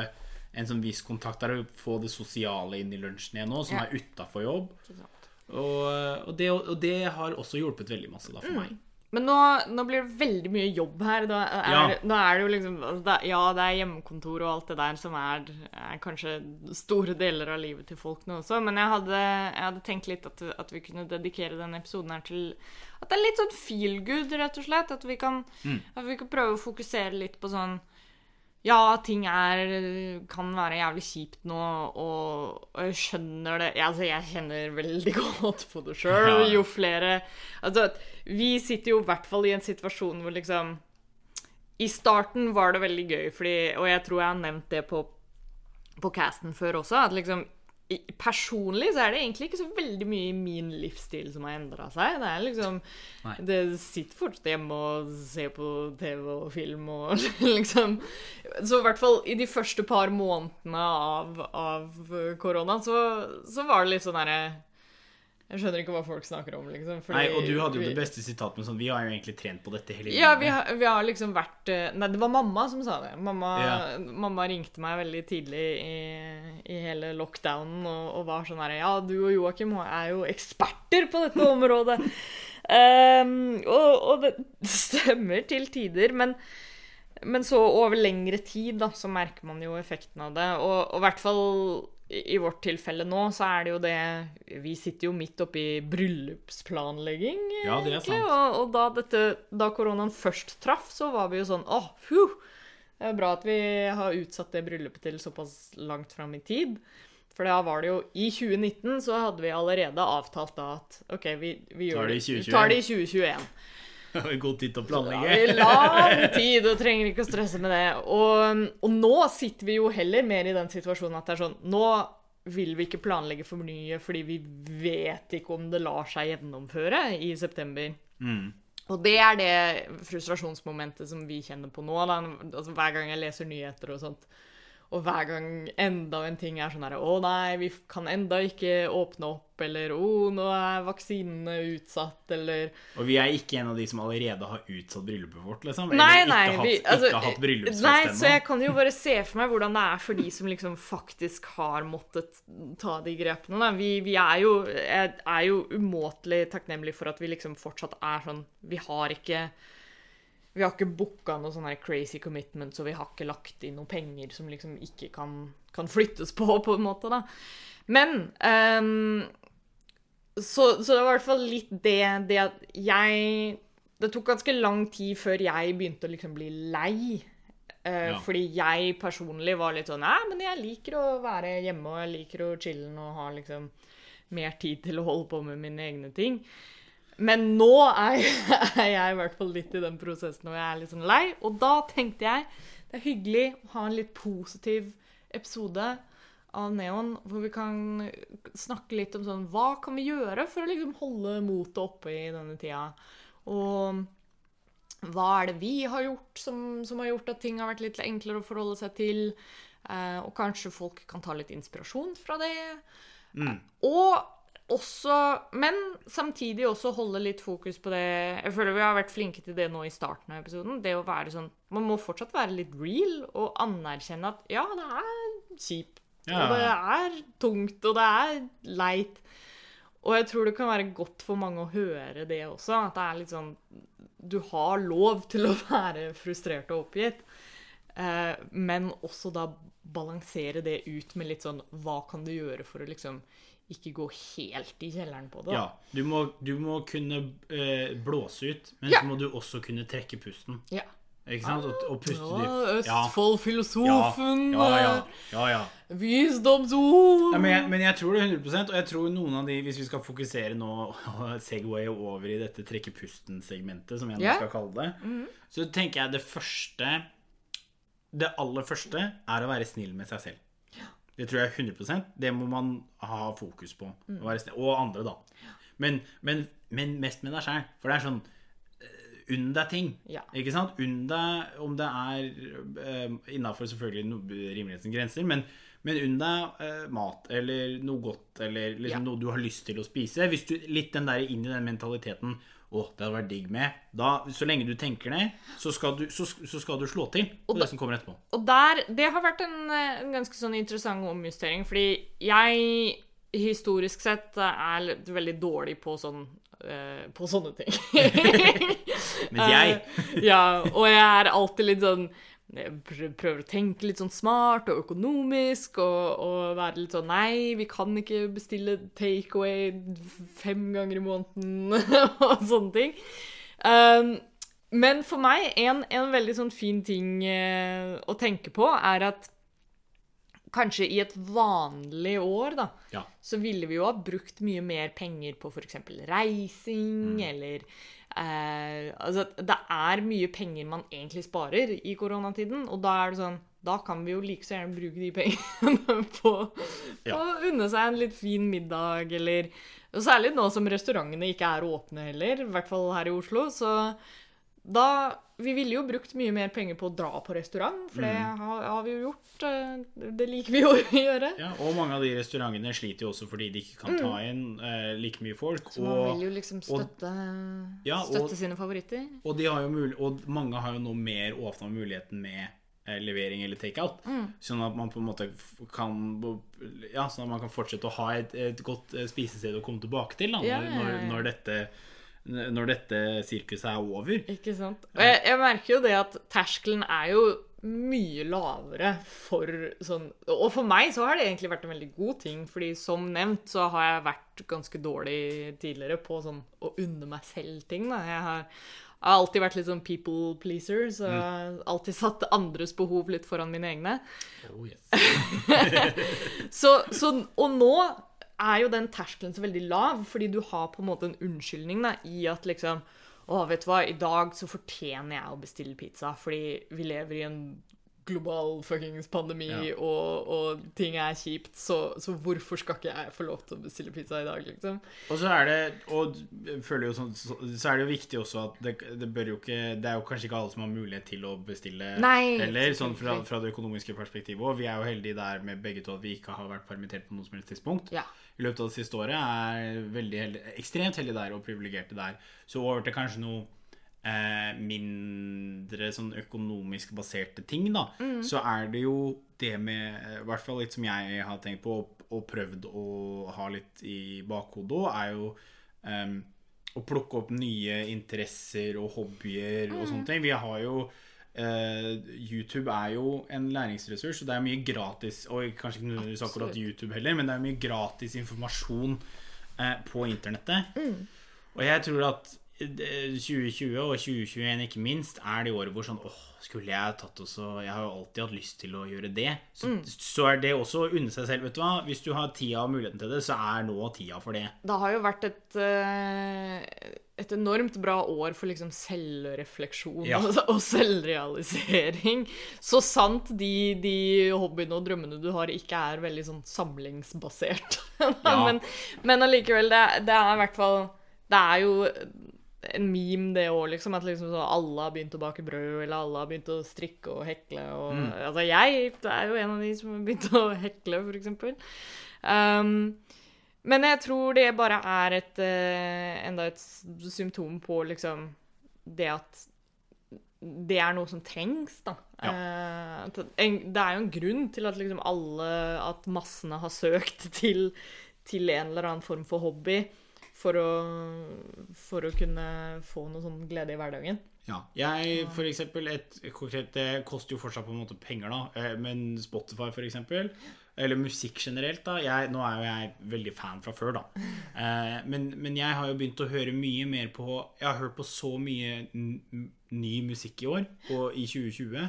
en sånn viss kontakt der og få det sosiale inn i lunsjen igjen nå, som Ja. er utafor jobb. Og, og, det, og det har også hjulpet veldig masse da for meg. Men nå, nå blir det veldig mye jobb her. Da er, Ja. Nå er det jo liksom altså det, Ja, det er hjemmekontor og alt det der som er, er kanskje store deler av livet til folk nå også, men jeg hadde, jeg hadde tenkt litt at, at vi kunne dedikere denne episoden her til At det er litt sånn feel good, rett og slett. At vi kan, at vi kan prøve å fokusere litt på sånn ja, ting er, kan være jævlig kjipt nå, og, og jeg skjønner det Altså, jeg kjenner veldig godt på det sjøl. Jo flere Altså, vi sitter jo i hvert fall i en situasjon hvor liksom I starten var det veldig gøy, fordi, og jeg tror jeg har nevnt det på, på casten før også, at liksom Personlig så er det egentlig ikke så veldig mye i min livsstil som har endra seg. Det er liksom Nei. Det sitter fortsatt hjemme og ser på TV og film og liksom Så i hvert fall i de første par månedene av, av korona, så, så var det litt sånn herre Jeg skjønner ikke hva folk snakker om, liksom. fordi Nei, og du hadde jo det beste sitatet med sånn Vi har jo egentlig trent på dette hele ja, vi har, vi har liksom vært eh, Nei, det var mamma som sa det. Mamma, Ja. mamma ringte meg veldig tidlig i, i hele lockdownen og, og var sånn her Ja, du og Joakim er jo eksperter på dette området. um, og, og det stemmer til tider, men men så over lengre tid da, så merker man jo effekten av det. Og i hvert fall i vårt tilfelle nå, så er det jo det Vi sitter jo midt oppi bryllupsplanlegging. Ja, det er sant. Og, og da, dette, da koronaen først traff, så var vi jo sånn åh, phew, Det er bra at vi har utsatt det bryllupet til såpass langt fram i tid. For da var det jo I 2019 så hadde vi allerede avtalt da at OK, vi, vi Tar gjør det i 2021. tar det i 2021. God tid til å planlegge. Ja, lang tid og trenger ikke å stresse med det. Og, og nå sitter vi jo heller mer i den situasjonen at det er sånn Nå vil vi ikke planlegge for mye fordi vi vet ikke om det lar seg gjennomføre i september. Mm. Og det er det frustrasjonsmomentet som vi kjenner på nå. Da. Altså, hver gang jeg leser nyheter og sånt. Og hver gang enda en ting er sånn her Å nei, vi kan enda ikke åpne opp. Eller å, nå er vaksinene utsatt. Eller Og vi er ikke en av de som allerede har utsatt bryllupet vårt, liksom. Nei, Eller nei. ikke, vi, hatt, altså, ikke hatt bryllupsfest nei, ennå. så jeg kan jo bare se for meg hvordan det er for de som liksom faktisk har måttet ta de grepene. Da. Vi, vi er jo, jeg er jo umåtelig takknemlig for at vi liksom fortsatt er sånn Vi har ikke vi har ikke booka noe sånn crazy commitment, så vi har ikke lagt inn noen penger som liksom ikke kan, kan flyttes på, på en måte, da. Men um, så, så det var i hvert fall litt det, det at jeg Det tok ganske lang tid før jeg begynte å liksom bli lei. Uh, Ja. Fordi jeg personlig var litt sånn Nei, men jeg liker å være hjemme, og jeg liker å chille og ha liksom mer tid til å holde på med mine egne ting. Men nå er jeg, er jeg i hvert fall litt i den prosessen hvor jeg er litt sånn lei. Og da tenkte jeg det er hyggelig å ha en litt positiv episode av Neon, hvor vi kan snakke litt om sånn Hva kan vi gjøre for å liksom holde motet oppe i denne tida? Og hva er det vi har gjort som, som har gjort at ting har vært litt enklere å forholde seg til? Eh, og kanskje folk kan ta litt inspirasjon fra det. Og også Men samtidig også holde litt fokus på det Jeg føler vi har vært flinke til det nå i starten av episoden. Det å være sånn Man må fortsatt være litt real og anerkjenne at ja, det er kjipt. Ja. Og det er tungt, og det er leit. Og jeg tror det kan være godt for mange å høre det også. At det er litt sånn Du har lov til å være frustrert og oppgitt. Eh, men også da balansere det ut med litt sånn Hva kan du gjøre for å liksom ikke gå helt i kjelleren på det? Ja, du må, du må kunne eh, blåse ut, men Ja. så må du også kunne trekke pusten. Ja. Ikke sant? Og, og puste Ja, dypt. Ja. Østfold-filosofen. Ja, ja, ja, ja. Visdomsord. Men, men jeg tror det 100 og jeg tror noen av de, hvis vi skal fokusere nå og segway over i dette trekke pusten-segmentet, som jeg nå skal kalle det, så tenker jeg det første Det aller første er å være snill med seg selv. Det tror jeg 100 Det må man ha fokus på. Mm. Og andre, da. Men, men, men mest med deg sjæl. For det er sånn eh, Unn deg ting. Ja. Ikke sant? Unn deg om det er uh, innafor selvfølgelig no, rimelighetens grenser, men, men unn deg uh, mat eller noe godt eller liksom Ja. noe du har lyst til å spise. Hvis du litt den der inn i den mentaliteten å, det hadde vært digg med. Da, så lenge du tenker det, så skal du, så, så skal du slå til på det som kommer etterpå. Og der, det har vært en, en ganske sånn interessant omjustering, fordi jeg historisk sett er veldig dårlig på sånn uh, på sånne ting. Mens jeg uh, ja, og jeg er alltid litt sånn jeg prøver å tenke litt sånn smart og økonomisk og, og være litt sånn Nei, vi kan ikke bestille takeaway fem ganger i måneden og sånne ting. Um, men for meg, en, en veldig sånn fin ting eh, å tenke på, er at kanskje i et vanlig år, da, Ja. så ville vi jo ha brukt mye mer penger på f.eks. reising, Mm. eller eh, Altså, det er mye penger man egentlig sparer i koronatiden, og da er det sånn Da kan vi jo like så gjerne bruke de pengene på, Ja. å unne seg en litt fin middag, eller og Særlig nå som restaurantene ikke er åpne heller, i hvert fall her i Oslo. Så da Vi ville jo brukt mye mer penger på å dra på restaurant, for det har, har vi jo gjort. eh, Det liker vi jo å gjøre. Ja, og mange av de restaurantene sliter jo også fordi de ikke kan ta inn eh, like mye folk. Så Så man vil jo liksom og- støtte, Ja, og- støtte sine favoritter. og, de har jo mul og mange har jo nå mer åpna muligheten med eh, levering eller takeout. Mm. Sånn at man på en måte kan Ja, sånn at man kan fortsette å ha et, et godt eh, spisested å komme tilbake til da, Ja, når, ja, ja. når, når dette når dette sirkuset er over. Ikke sant? Og jeg, jeg merker jo det at terskelen er jo mye lavere for sånn Og for meg så har det egentlig vært en veldig god ting, fordi som nevnt så har jeg vært ganske dårlig tidligere på sånn å unne meg selv ting. Da. Jeg har, jeg har alltid vært litt sånn people pleaser, så jeg har alltid satt andres behov litt foran mine egne. Oh, yes. Så, så, og nå er jo den terskelen så veldig lav, fordi du har på en måte en unnskyldning da, i at liksom Å, vet du hva, i dag så fortjener jeg å bestille pizza, fordi vi lever i en global fuckings pandemi, Ja. og, og ting er kjipt, så, så hvorfor skal ikke jeg få lov til å bestille pizza i dag, liksom? Og så er det Og føler jo sånn, så, så er det jo viktig også at det, det bør jo ikke Det er jo kanskje ikke alle som har mulighet til å bestille Nei, heller, sånn fra, fra det økonomiske perspektivet. òg. vi er jo heldige der med begge to at vi ikke har vært permittert på noe som helst tidspunkt. Ja. I løpet av det siste året er veldig heldig, ekstremt heldige der og privilegerte der. Så over til kanskje noe eh, mindre sånn økonomisk baserte ting, da, så er det jo det med I hvert fall litt som jeg har tenkt på og, og prøvd å ha litt i bakhodet òg, er jo eh, å plukke opp nye interesser og hobbyer og sånne ting. Vi har jo YouTube er jo en læringsressurs, og det er mye gratis Og kanskje ikke nødvendigvis akkurat YouTube heller, men det er mye gratis informasjon eh, på internettet. Og jeg tror at eh, 2020 og 2021 ikke minst er det året hvor sånn åh, skulle jeg tatt også Jeg har jo alltid hatt lyst til å gjøre det. Så, så er det også å unne seg selv. Vet du hva? Hvis du har tida og muligheten til det, så er nå tida for det. Det har jo vært et, eh, et enormt bra år for liksom selvrefleksjon Ja. og, og selvrealisering. Så sant de, de hobbyene og drømmene du har, ikke er veldig sånn samlingsbasert. Ja. men, men allikevel, det, det er i hvert fall Det er jo en meme, det òg, liksom. At liksom så alle har begynt å bake brød, eller alle har begynt å strikke og hekle. Og, Mm. Altså, jeg er jo en av de som har begynt å hekle, for eksempel. Um, men jeg tror det bare er et uh, enda et symptom på liksom det at det er noe som trengs, da. Ja. Uh, det er jo en grunn til at liksom alle At massene har søkt til, til en eller annen form for hobby for å, for å kunne få noe sånn glede i hverdagen. Ja. Jeg, for eksempel, et konkret Det koster jo fortsatt på en måte penger, da. eh, Men Spotify, for eksempel, eller musikk generelt, da jeg, Nå er jo jeg veldig fan fra før, da. Eh, men, men jeg har jo begynt å høre mye mer på Jeg har hørt på så mye ny musikk i år, og i 2020.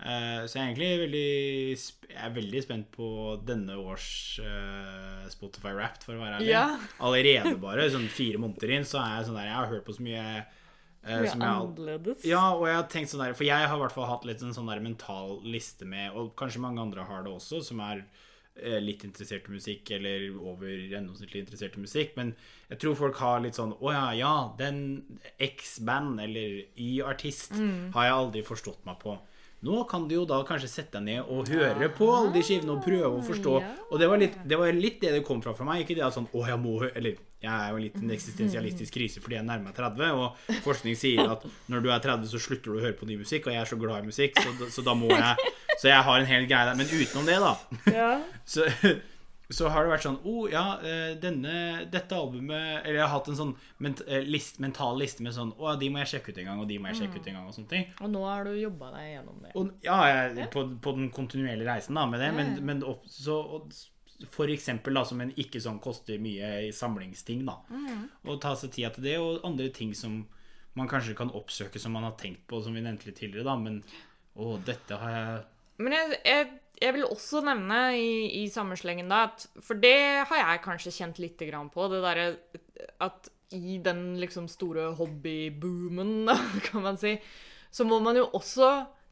Eh, så jeg er egentlig veldig, jeg er veldig spent på denne års eh, Spotify Wrapped, for å være ærlig. Ja. Allerede bare, sånn fire måneder inn, så er jeg sånn der Jeg har hørt på så mye Uh, som annerledes. ja, og jeg har tenkt sånn der For jeg har i hvert fall hatt litt en sånn der mental liste med Og kanskje mange andre har det også Som er litt interessert i musikk, eller over gjennomsnittlig interessert i musikk. Men jeg tror folk har litt sånn Å ja, ja, den X-band eller Y-artist har jeg aldri forstått meg på. Nå kan du jo da kanskje sette deg ned og høre på alle de skivene og prøve å forstå. Og det var, litt, det var litt det det kom fra for meg. Ikke det at sånn Å, jeg må hø-» Eller jeg er jo litt en eksistensialistisk krise fordi jeg nærmer meg 30, og forskning sier at når du er 30, så slutter du å høre på ny musikk, og jeg er så glad i musikk, så, så da må jeg Så jeg har en hel greie der. Men utenom det, da, så, så har det vært sånn Å, ja, eh, denne, dette albumet Eller jeg har hatt en sånn ment, eh, list, mental liste med sånn Å, de må jeg sjekke ut en gang, og de må jeg sjekke ut en gang, og sånne ting. Og nå har du jobba deg gjennom det. Og, ja, jeg, på, på den kontinuerlige reisen da med det, men, men opp, så, og, for eksempel da, som en ikke sånn koster mye samlingsting da, og ta seg tida til det, og andre ting som man kanskje kan oppsøke som man har tenkt på, som vi nevnte litt tidligere da, men å, dette har jeg Men jeg, jeg, jeg vil også nevne i, i samme slengen da at For det har jeg kanskje kjent lite grann på. Det derre at i den liksom store hobbyboomen, kan man si, så må man jo også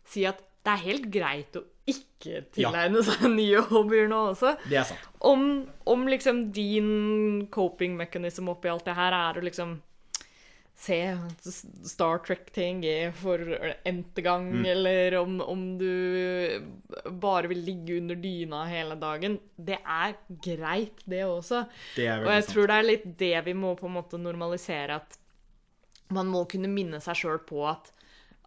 si at det er helt greit å ikke tilegne seg nye hobbyer nå også. Det er sant. Om, om liksom din coping mechanism oppi alt det her er å liksom se Star Trek-TNG for n-te gang, eller om, om du bare vil ligge under dyna hele dagen. Det er greit, det også. Det Og jeg sant. tror det er litt det vi må på en måte normalisere, at man må kunne minne seg sjøl på at,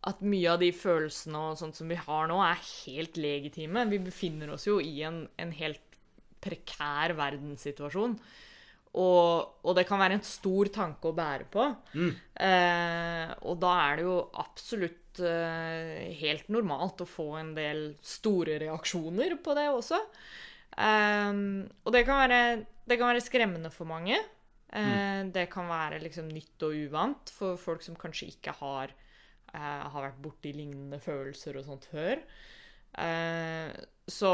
at mye av de følelsene og sånt som vi har nå, er helt legitime. Vi befinner oss jo i en, en helt prekær verdenssituasjon. Og, og det kan være en stor tanke å bære på. Eh, og da er det jo absolutt eh, helt normalt å få en del store reaksjoner på det også. Eh, og det kan, være, det kan være skremmende for mange. Eh, Det kan være liksom nytt og uvant for folk som kanskje ikke har, eh, har vært borti lignende følelser og sånt før. Eh, så,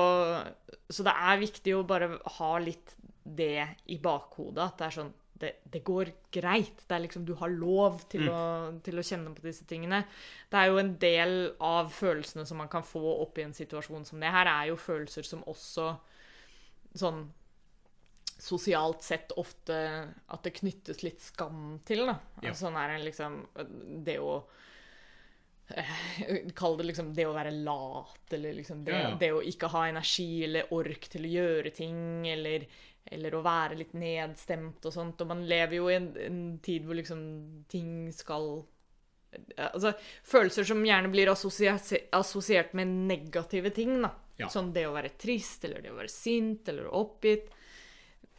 så det er viktig å bare ha litt det i bakhodet. At det er sånn det, det går greit. Det er liksom, du har lov til, å, til å kjenne på disse tingene. Det er jo en del av følelsene som man kan få opp i en situasjon som det her, er jo følelser som også sånn sosialt sett ofte at det knyttes litt skam til, da. Altså, sånn er liksom Det å Kall det liksom det å være lat, eller liksom det, Ja, ja. det å ikke ha energi eller ork til å gjøre ting, eller, eller å være litt nedstemt og sånt. Og man lever jo i en, en tid hvor liksom ting skal Altså følelser som gjerne blir assosiert, assosiert med negative ting, da. Ja. Sånn det å være trist, eller det å være sint, eller oppgitt.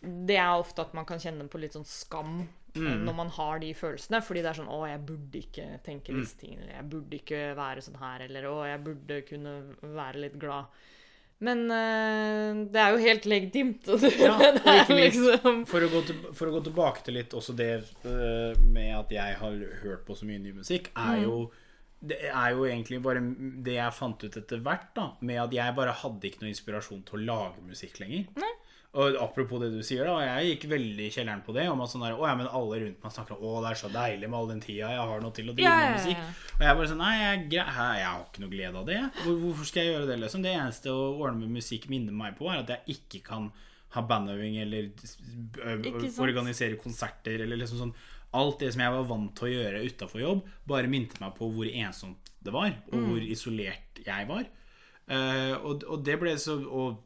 Det er ofte at man kan kjenne på litt sånn skam eh, når man har de følelsene. Fordi det er sånn 'Å, jeg burde ikke tenke disse tingene', eller 'Jeg burde ikke være sånn her', eller 'Å, jeg burde kunne være litt glad'. Men eh, det er jo helt legitimt. Og det, Ja, det er ikke minst liksom For å, til, for å gå tilbake til litt også det øh, med at jeg har hørt på så mye ny musikk, er jo det er jo egentlig bare det jeg fant ut etter hvert, da. Med at jeg bare hadde ikke noe inspirasjon til å lage musikk lenger. Og apropos det du sier, da. Jeg gikk veldig i kjelleren på det. Om at sånn der, å ja, men alle rundt meg snakker om å, det er så deilig med all den tida jeg har noe til å drive med musikk. Og jeg bare sånn Nei, jeg, jeg har ikke noe glede av det. Hvorfor skal jeg gjøre det, liksom? Det eneste å ordne med musikk minner meg på, er at jeg ikke kan ha bandøving eller organisere konserter eller liksom sånn Alt det som jeg var vant til å gjøre utafor jobb, bare minte meg på hvor ensomt det var, og hvor isolert jeg var. Uh, og, og det ble så og,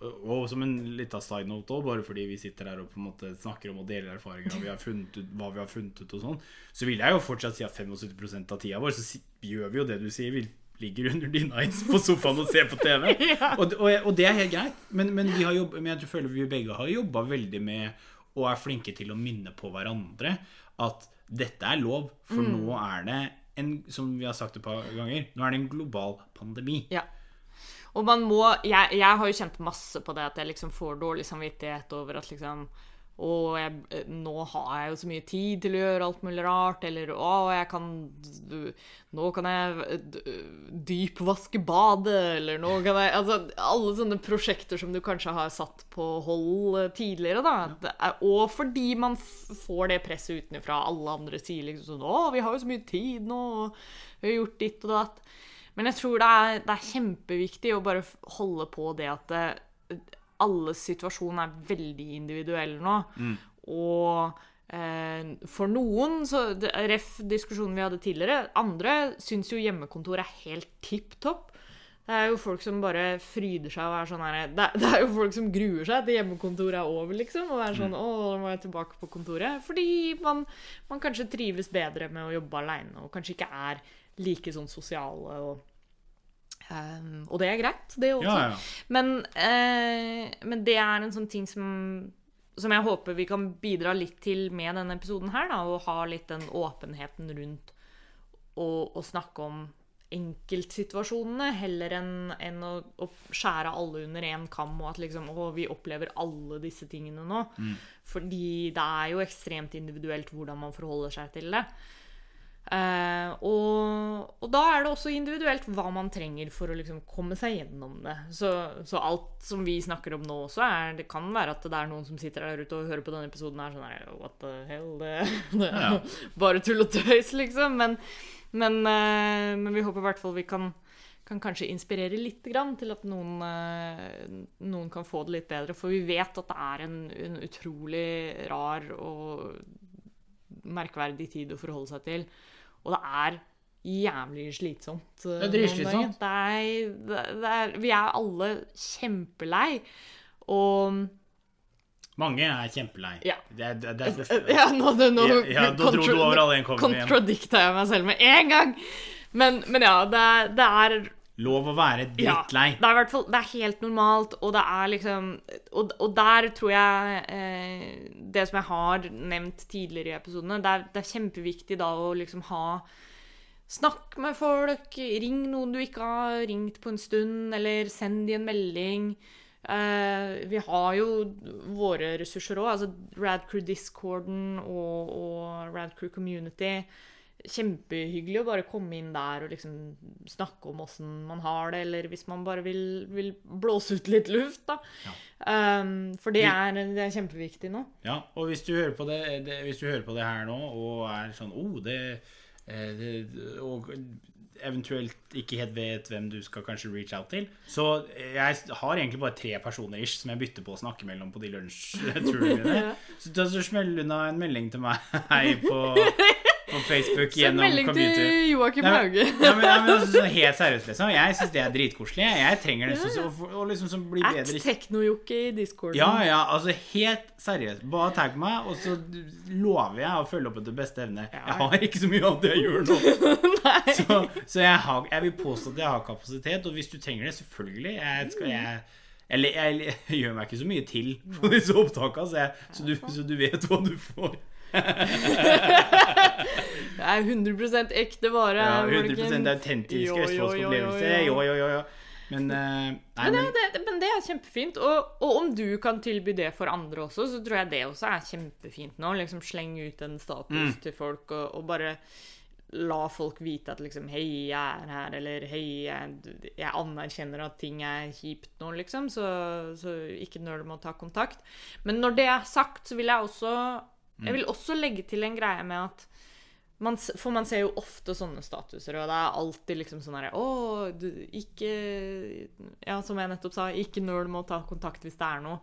og som en lita side note også, bare fordi vi sitter her og på en måte snakker om og deler erfaringer og vi har funnet ut, hva vi har funnet ut og sånn, så vil jeg jo fortsatt si at 75% av tida vår så gjør vi jo det du sier. Vi ligger under dyna på sofaen og ser på TV. og, og, og det er helt greit. Men, men, vi har jobb, men jeg føler vi begge har jobba veldig med og er flinke til å minne på hverandre at dette er lov, for nå er det en, som vi har sagt et par ganger, nå er det en global pandemi. Ja. Og man må jeg, jeg har jo kjent masse på det at jeg liksom får dårlig samvittighet over at liksom Å, jeg, nå har jeg jo så mye tid til å gjøre alt mulig rart. Eller å, jeg kan Nå kan jeg dypvaske badet. Eller nå kan jeg Altså alle sånne prosjekter som du kanskje har satt på hold eh, tidligere, da. Er, og fordi man får det presset utenfra. Alle andre sier liksom sånn Å, vi har jo så mye tid nå, og vi har gjort ditt og datt. Men jeg tror det er, det er kjempeviktig å bare holde på det at det, alles situasjon er veldig individuell nå. Og eh, for noen, så ref diskusjonen vi hadde tidligere, andre syns jo hjemmekontor er helt tipp topp. Det er jo folk som bare fryder seg og er sånn her det, det er jo folk som gruer seg til hjemmekontoret er over, liksom. Og er sånn Å, nå må jeg tilbake på kontoret. Fordi man, man kanskje trives bedre med å jobbe aleine, og kanskje ikke er like sånn sosiale og um, Og det er greit, det også. Ja, ja. Men, uh, men det er en sånn ting som som jeg håper vi kan bidra litt til med denne episoden her, da, og ha litt den åpenheten rundt å, snakke om enkeltsituasjonene, heller enn enn å, å skjære alle under én kam, og at liksom, å, vi opplever alle disse tingene nå. Fordi det er jo ekstremt individuelt hvordan man forholder seg til det. Eh, og, og da er det også individuelt hva man trenger for å liksom komme seg gjennom det. Så, så alt som vi snakker om nå også, er, det kan være at det er noen som sitter der ute og hører på denne episoden her sånn her What the hell? Det, det Ja. bare tull og tøys, liksom. Men, men, eh, men vi håper i hvert fall vi kan, kan kanskje inspirere litt grann til at noen, eh, noen kan få det litt bedre. For vi vet at det er en, en utrolig rar og merkverdig tid å forholde seg til. Og det er jævlig slitsomt. eh, Det er dritslitsomt. Det er, det, det er, vi er alle kjempelei. Og Mange er kjempelei. Ja. Det, det, det, Ja, nå, nå, Ja, da dro du over alle en kommer igjen. Contradicta jeg meg selv med en gang. Men, men ja, det det er Lov å være ja, drittlei. det er i hvert fall Det er helt normalt, og det er liksom Og, og der tror jeg eh, Det som jeg har nevnt tidligere i episodene, det er, det er kjempeviktig da å liksom ha Snakk med folk, ring noen du ikke har ringt på en stund, eller send de en melding. Eh, vi har jo våre ressurser òg, altså Radcrew Discorden og, og Radcrew Community. Kjempehyggelig å bare komme inn der og liksom snakke om åssen man har det, eller hvis man bare vil, vil blåse ut litt luft, da. Ja. Um, for det er, det er kjempeviktig nå. Ja, og hvis du hører på det, det, hører på det her nå og er sånn oh, det, eh, Og eventuelt ikke helt vet hvem du skal kanskje reach out til Så jeg har egentlig bare tre personer ish som jeg bytter på å snakke mellom på de lunsjturene mine. Så så smell unna en melding til meg på, på Facebook Send gjennom melding til Joakim Hauge. ja, men, ja, men sånn helt seriøst, liksom. Jeg syns det er dritkoselig. Jeg, trenger det så, så, og liksom som blir At bedre Teknojokke i discorden. ja, ja, altså helt seriøst. Bare tagg meg, og så lover jeg å følge opp etter beste evne. Jeg har ikke så mye annet jeg gjør nå. så så jeg, har, jeg vil påstå at jeg har kapasitet, og hvis du trenger det, selvfølgelig. Jeg skal, jeg, eller jeg, jeg gjør meg ikke så mye til på disse opptakene, så, så, du, så du vet hva du får. Det er 100% ekte vare. Ja, folkens. 100 autentisk Jo, jo, jo, jo, jo. Men, eh, nei, Men, men det, det, men det er kjempefint. Og, og om du kan tilby det for andre også, så tror jeg det også er kjempefint nå. Liksom Slenge ut en status Mm. til folk, og, og bare la folk vite at liksom Hei, jeg er her, eller Hei, jeg, jeg anerkjenner at ting er kjipt nå, liksom. Så, så ikke nøl med å ta kontakt. Men når det er sagt, så vil jeg også Jeg vil også legge til en greie med at man, for man ser jo ofte sånne statuser, og det er alltid liksom sånn herre Å, du, ikke Ja, som jeg nettopp sa, ikke nøl med å ta kontakt hvis det er noe.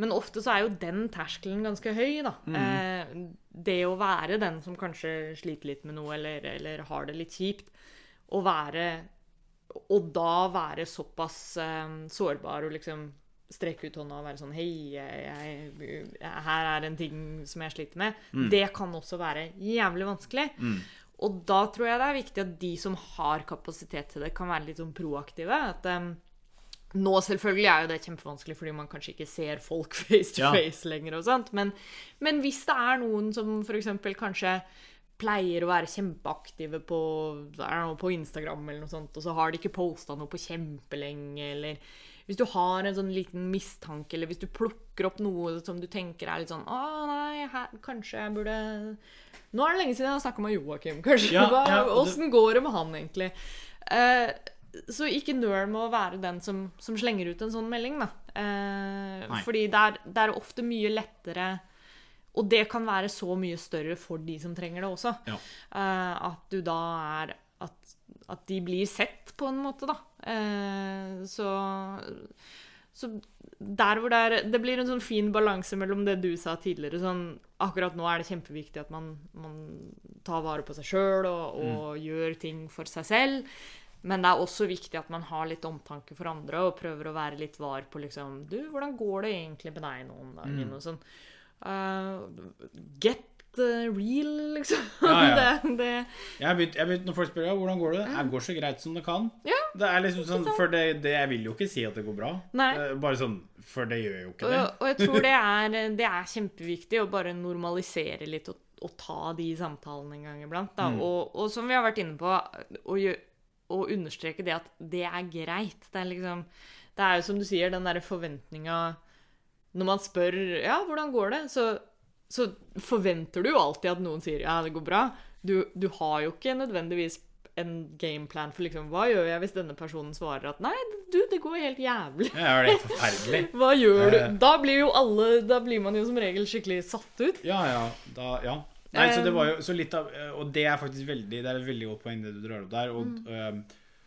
Men ofte så er jo den terskelen ganske høy, da. Eh, det å være den som kanskje sliter litt med noe, eller, eller har det litt kjipt, å være Og da være såpass eh, sårbar og liksom strekke ut hånda og være sånn Hei, jeg, jeg, her er en ting som jeg sliter med. Det kan også være jævlig vanskelig. Og da tror jeg det er viktig at de som har kapasitet til det, kan være litt sånn proaktive. At um, nå selvfølgelig er jo det kjempevanskelig fordi man kanskje ikke ser folk face to Ja. face lenger og sånt, men, men hvis det er noen som f.eks. kanskje pleier å være kjempeaktive på, på Instagram, eller noe sånt, og så har de ikke posta noe på kjempelenge, eller hvis du har en sånn liten mistanke, eller hvis du plukker opp noe som du tenker er litt sånn Å, nei, her, kanskje jeg burde Nå er det lenge siden jeg har snakka med Joakim. Kanskje, Ja, hva- ja, det- går det med han, egentlig? Eh, så ikke nøl med å være den som, som slenger ut en sånn melding, da. Eh, fordi det er, det er ofte mye lettere Og det kan være så mye større for de som trenger det også. Ja. Eh, at du da er at, at de blir sett, på en måte, da. Eh, så så der hvor det er Det blir en sånn fin balanse mellom det du sa tidligere. sånn Akkurat nå er det kjempeviktig at man, man tar vare på seg sjøl og, og gjør ting for seg selv. Men det er også viktig at man har litt omtanke for andre og prøver å være litt var på liksom Du, hvordan går det egentlig med deg nå om dagen? Og sånn. Uh, get real, liksom. Ja, ja. det, det, Jeg har begynt, jeg når folk spør ja, hvordan går det, det går så greit som det kan. Ja, Det er liksom sånn, for det, det, Jeg vil jo ikke si at det går bra. Nei. Eh, Bare sånn, For det gjør jo ikke det. og jeg tror det er, det er kjempeviktig å bare normalisere litt og, og ta de samtalene en gang iblant. Da. Og, og som vi har vært inne på, å, å understreke det at det er greit. Det er liksom Det er jo som du sier, den derre forventninga Når man spør ja, hvordan går det, så, så forventer du jo alltid at noen sier ja, det går bra. Du, du har jo ikke nødvendigvis en gameplan for liksom Hva gjør jeg hvis denne personen svarer at nei, du, det går helt jævlig. Ja, det er forferdelig. Hva gjør du? Eh. Da blir jo alle Da blir man jo som regel skikkelig satt ut. Ja, ja. Da, ja. Nei, så det var jo så litt av Og det er faktisk veldig Det er et veldig godt poeng det du drar opp der. Og, Mm. øhm,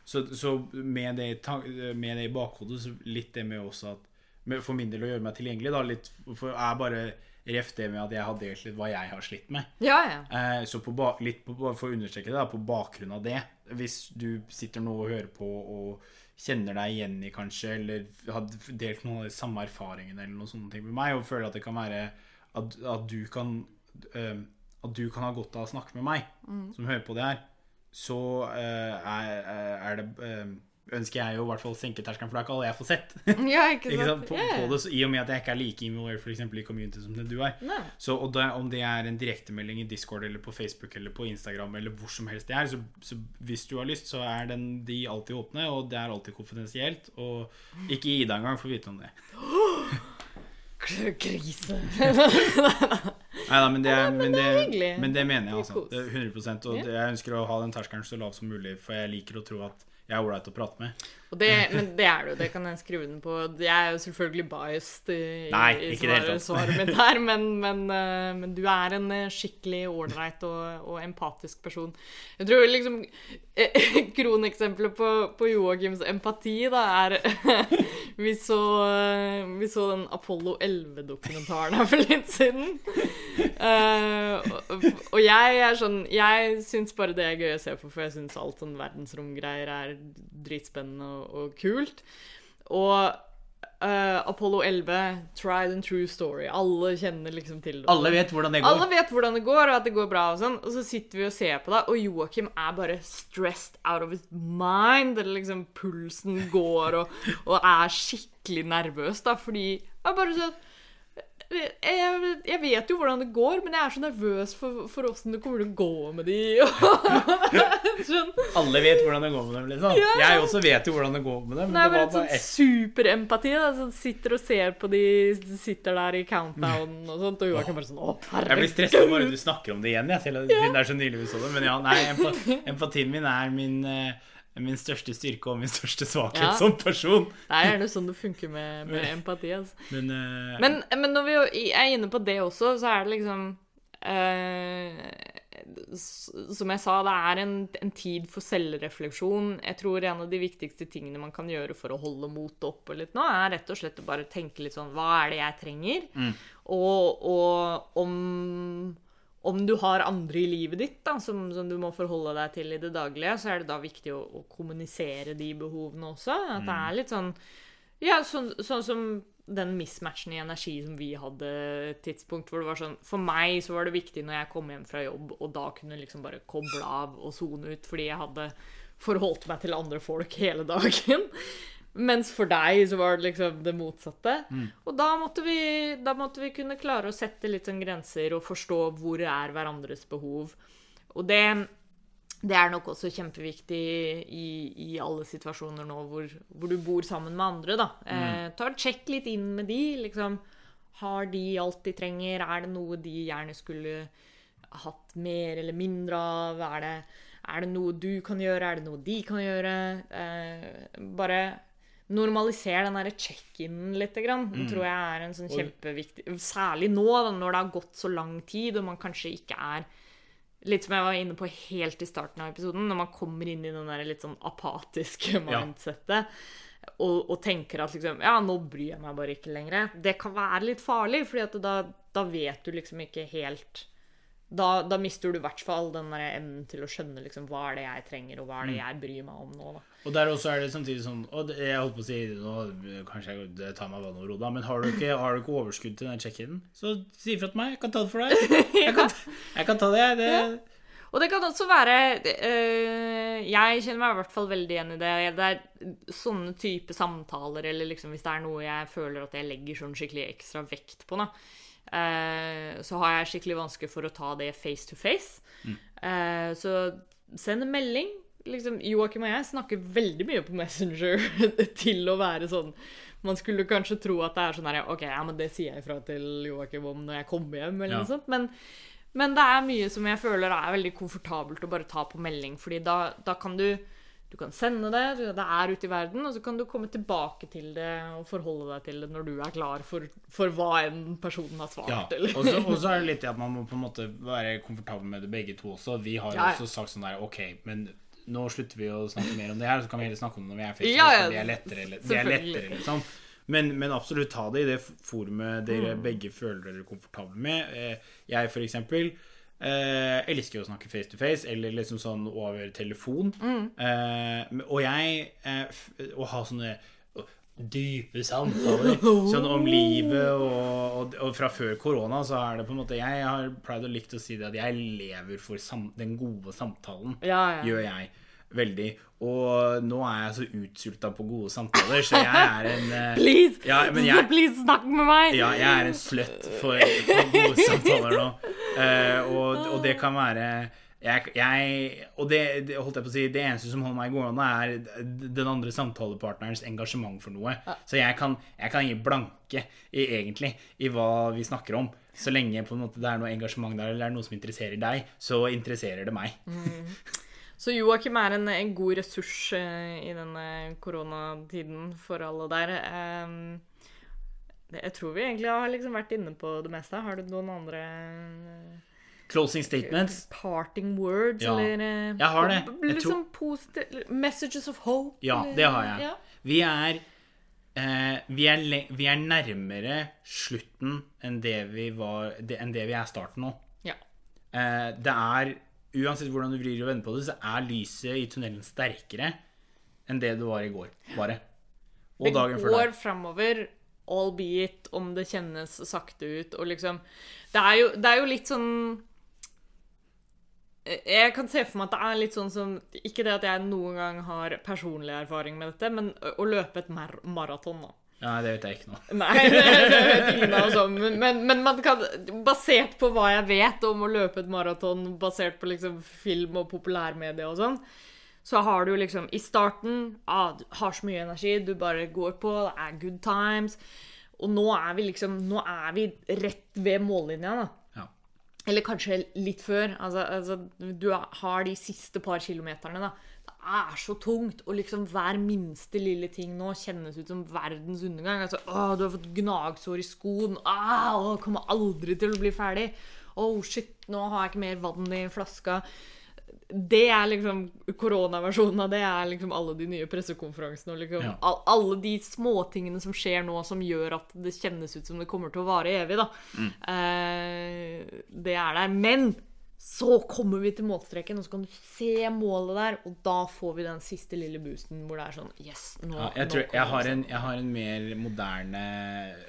så, så med, det, i med det i bakhodet, så litt det med også at med, For min del å gjøre meg tilgjengelig, da, litt For er bare ref det med at jeg har delt litt hva jeg har slitt med. Ja, ja. Eh, så på ba litt på, for å understreke det, da, på bakgrunn av det Hvis du sitter nå og hører på og kjenner deg igjen i kanskje, eller har delt noen av de samme erfaringene eller noen sånne ting med meg, og føler at det kan være at, at du kan uh, At du kan ha godt av å snakke med meg, som hører på det her, så uh, er, er det eh, ønsker jeg jo i hvert fall å senke terskelen, for det er ikke alle jeg får sett. ja ikke sant? ikke sant? På, ja. på det, så, I og med at jeg ikke er like involvert for eksempel, i community som det du er. Nei. Så og da, om det er en direktemelding i Discord eller på Facebook eller på Instagram eller hvor som helst det er, så, så hvis du har lyst, så er den, de alltid åpne, og det er alltid konfidensielt. Og ikke Ida engang for å vite om det. Krise. Nei da, men det, er- men, det, men det mener jeg, altså. Det er 100 Og jeg ønsker å ha den terskelen så lav som mulig, for jeg liker å tro at jeg er ålreit å prate med. Det, men det er det jo, det kan jeg skrive den på. Jeg er jo selvfølgelig biased i, Nei, i svaret, svaret mitt her, men, men, eh, men du er en eh, skikkelig ålreit og, og empatisk person. Jeg tror liksom eh, Kroneksempelet på, på Joakims empati da er vi, så, vi så den Apollo 11-dokumentaren her for litt siden. Eh, og, og jeg er sånn Jeg syns bare det er gøy å se på, for jeg syns alt sånn verdensromgreier er dritspennende og, og kult. Og uh, Apollo 11, tried and true story. Alle kjenner liksom til det. Alle vet hvordan det går. Alle vet hvordan det går, og at det går bra og sånn. Og så sitter vi og ser på det, og Joakim er bare stressed out of his mind. Eller liksom pulsen går, og, og er skikkelig nervøs, da, fordi jeg bare sånn jeg, jeg vet jo hvordan det går, men jeg er så nervøs for, åssen det kommer til å gå med de. sånn. Alle vet hvordan det går med dem, liksom. Ja. Jeg også vet jo hvordan det går med dem. Men Nei, det men var bare sånn superempati. Sånn sitter og ser på de sitter der i countdown og sånt, og Joakim bare sånn Å, Jeg blir herregud. stressa bare du snakker om det igjen. Jeg, selv, siden det er så nylig vi så det. Men ja, nei, empatien min er min, eh, min største styrke og min største svakhet Ja. som person. Det er gjerne sånn det funker med, med empati. altså. Men, uh, Men, men når vi er inne på det også, så er det liksom uh, Som jeg sa, det er en, en tid for selvrefleksjon. Jeg tror en av de viktigste tingene man kan gjøre for å holde motet oppe litt nå, er rett og slett å bare tenke litt sånn Hva er det jeg trenger? Og, og om om du har andre i livet ditt da, som, som du må forholde deg til i det daglige, så er det da viktig å, å kommunisere de behovene også. At det er litt sånn Ja, sånn, sånn som den mismatchen i energi som vi hadde et tidspunkt hvor det var sånn For meg så var det viktig når jeg kom hjem fra jobb, og da kunne liksom bare koble av og sone ut fordi jeg hadde forholdt meg til andre folk hele dagen. Mens for deg så var det liksom det motsatte. Og da måtte, vi, da måtte vi kunne klare å sette litt sånn grenser og forstå hvor er hverandres behov. Og det, det er nok også kjempeviktig i, i alle situasjoner nå hvor, hvor du bor sammen med andre. da. Eh, ta og Sjekk litt inn med de. liksom. Har de alt de trenger? Er det noe de gjerne skulle hatt mer eller mindre av? Er det, er det noe du kan gjøre? Er det noe de kan gjøre? Eh, bare normaliser den derre check-in litt. Grann. mm. tror jeg er en sånn kjempeviktig Særlig nå, da, når det har gått så lang tid, og man kanskje ikke er Litt som jeg var inne på helt i starten av episoden, når man kommer inn i den der litt sånn apatiske mindsettet. og, og tenker at liksom Ja, nå bryr jeg meg bare ikke lenger. Det kan være litt farlig, at da, da vet du liksom ikke helt da, da mister du i hvert fall den der evnen til å skjønne liksom, hva er det jeg trenger, og hva er det jeg bryr meg om nå. da. Og der også er det samtidig sånn Og jeg holdt på å si nå, Kanskje jeg tar meg vann over hodet, men har du ikke, har du ikke overskudd til den check-in, så si ifra til meg. Jeg kan ta det for deg. Jeg kan, jeg kan ta det. det Og det kan også være øh, Jeg kjenner meg i hvert fall veldig igjen i det. Det er sånne type samtaler, eller liksom hvis det er noe jeg føler at jeg legger sånn skikkelig ekstra vekt på, da, så har jeg skikkelig vanskelig for å ta det face to face. Eh, så send en melding. Liksom, Joakim og jeg snakker veldig mye på Messenger til å være sånn Man skulle kanskje tro at det er sånn her OK, ja, men det sier jeg ifra til Joakim om når jeg kommer hjem, eller Ja. noe sånt. Men, men det er mye som jeg føler er veldig komfortabelt å bare ta på melding, fordi da, da kan du du kan sende det, det er ute i verden, og så kan du komme tilbake til det og forholde deg til det når du er klar for, for hva enn personen har svart. Ja, og så, er det litt det at man må på en måte være komfortabel med det begge to også. Vi har jo Ja, ja. også sagt sånn der Ok, men nå slutter vi å snakke mer om det her, så kan vi heller snakke om det når vi er to Ja, ja, det er lettere, det er lettere liksom. Men, men absolutt ta det i det forumet dere Mm. begge føler dere komfortable med. Eh, Jeg, for eksempel, eh, elsker å snakke face to face, eller liksom sånn over telefon. Mm. Eh, og jeg eh, Å ha sånne dype samtaler sånn om livet og, og, og fra før korona så er det på en måte Jeg har pleid å likt å si det at jeg lever for sam, den gode samtalen. Ja, ja. Gjør jeg veldig. Og nå er jeg så utsulta på gode samtaler, så jeg er en eh, Please! Ja, men jeg, Please, snakk med meg! ja, jeg er en slutt for, for gode samtaler nå. Uh, og, og det kan være jeg, jeg, og det, det holdt jeg på å si Det eneste som holder meg gående, er den andre samtalepartnerens engasjement for noe. Så jeg kan, jeg kan gi blanke i, egentlig i hva vi snakker om. Så lenge måte det er noe engasjement der, eller det er noe som interesserer deg, så interesserer det meg. Så Joakim er en, en god ressurs eh, i denne koronatiden for alle der. Ehm, jeg tror vi egentlig har liksom vært inne på det meste. Har du noen andre eh, Closing statements. parting words, Ja, eller eh, jeg har det. Jeg Liksom positive Messages of hope? Ja, eller- det har jeg. Ja. Vi er eh, vi, er vi er nærmere slutten enn det vi, var, det, enn det vi er starten nå. ja. Eh, det er Uansett hvordan du vrir og vender på det, så er lyset i tunnelen sterkere enn det det var i går. Bare. Og Det dagen før går der. framover, albeit om det kjennes sakte ut, og liksom Det er jo, det er jo litt sånn Jeg kan se for meg at det er litt sånn som Ikke det at jeg noen gang har personlig erfaring med dette, men å å løpe et mar maraton, da. Ja, det vet jeg ikke nå. Nei, det, det vet ingen av oss om. Men, men, men man kan, basert på hva jeg vet om å løpe et maraton, basert på liksom film og populærmedia og sånn, så har du liksom i starten ah, Du har så mye energi, du bare går på, det er good times. Og nå er vi liksom Nå er vi rett ved mållinja, da. Ja. Eller kanskje litt før. Altså, altså, du har de siste par kilometerne, da. Er så tungt, og liksom hver minste lille ting nå kjennes ut som verdens undergang. Altså, å, du har fått gnagsår i skoen. Ah, å, kommer aldri til å bli ferdig. Oh, shit, nå har jeg ikke mer vann i flaska. Det er liksom koronaversjonen av det er liksom alle de nye pressekonferansene og liksom Ja. all, alle de småtingene som skjer nå som gjør at det kjennes ut som det kommer til å vare evig, da. Eh, det er der. Men så kommer vi til målstreken, og så kan du se målet der, og da får vi den siste lille boosten hvor det er sånn Yes, nå, Ja, jeg, nå tror, jeg, har en, jeg har en mer moderne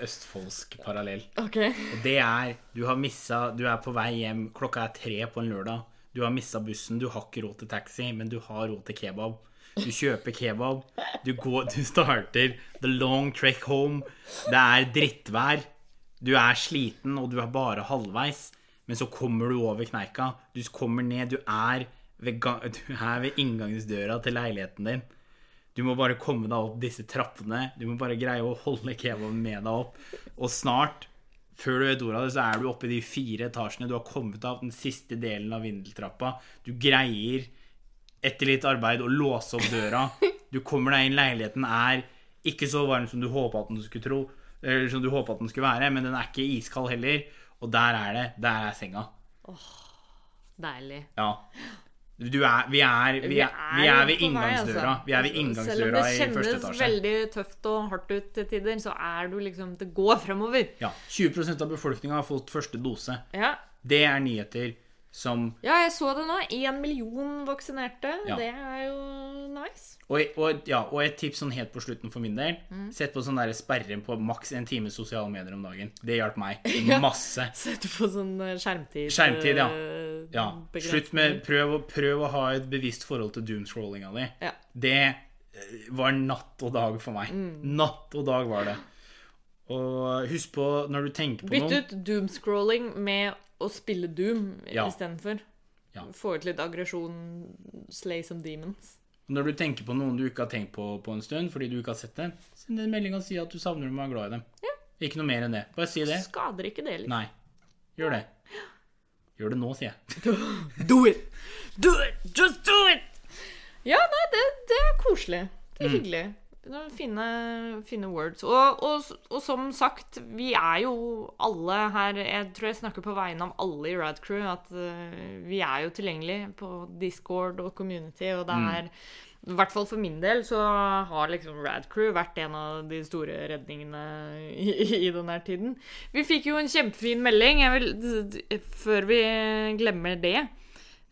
østfoldsk parallell. Okay. Og det er Du har missa Du er på vei hjem, klokka er tre på en lørdag. Du har missa bussen, du har ikke råd til taxi, men du har råd til kebab. Du kjøper kebab, du, går, du starter the long trek home. Det er drittvær. Du er sliten, og du er bare halvveis. Men så kommer du over kneika. Du kommer ned. Du er ved, du er ved inngangsdøra til leiligheten din. Du må bare komme deg opp disse trappene. Du må bare greie å holde kebaben med deg opp. Og snart, før du vet ordet av det, så er du oppe i de fire etasjene. Du har kommet av den siste delen av vindeltrappa. Du greier, etter litt arbeid, å låse opp døra. Du kommer deg inn. Leiligheten er ikke så varm som du håpa at den skulle tro. Eller som du håpa at den skulle være, men den er ikke iskald heller. Og der er det. Der er senga. Åh, Deilig. Ja. Du er, vi, er, vi, er, vi er ved altså. inngangsdøra. Vi er ved Selv om det kjennes veldig tøft og hardt ut til tider, så er du liksom Det går fremover. Ja, 20% av befolkninga har fått første dose. Ja. Det er nyheter som ja, jeg så det nå. Én million vaksinerte. Ja. Det er jo nice. og, og, ja, og et tips sånn helt på slutten for min del. Mm. Sett på sånn sperre på maks en time sosiale medier om dagen. Det hjalp meg masse. Sett på sånn eh, skjermtid. Skjermtid, ja. eh, Ja, Slutt med prøv, prøv å ha et bevisst forhold til doomscrollinga di. Ja. Det eh, var natt og dag for meg. Mm. Natt og dag var det. Og husk på, når du tenker på Bytt noen ut doomscrolling med å spille Doom Ja. istedenfor. Ja. Få ut litt aggresjon, slay some demons. Når du tenker på noen du ikke har tenkt på på en stund fordi du ikke har sett det, send en melding og si at du savner dem og er glad i dem. Ikke noe mer enn det. Bare si det. Skader ikke det liksom. Nei. Gjør det. Gjør det nå, sier jeg. Do it! Do it! Just do it! Ja, nei, det, det er koselig. Det er hyggelig. Er Fine, fine words. Og, og, og som sagt, vi er jo alle her Jeg tror jeg snakker på vegne av alle i Rad Crew. At uh, vi er jo tilgjengelige på Discord og community, og det er I hvert fall for min del så har liksom Rad Crew vært en av de store redningene i, i denne tiden. Vi fikk jo en kjempefin melding. Vil, før vi glemmer det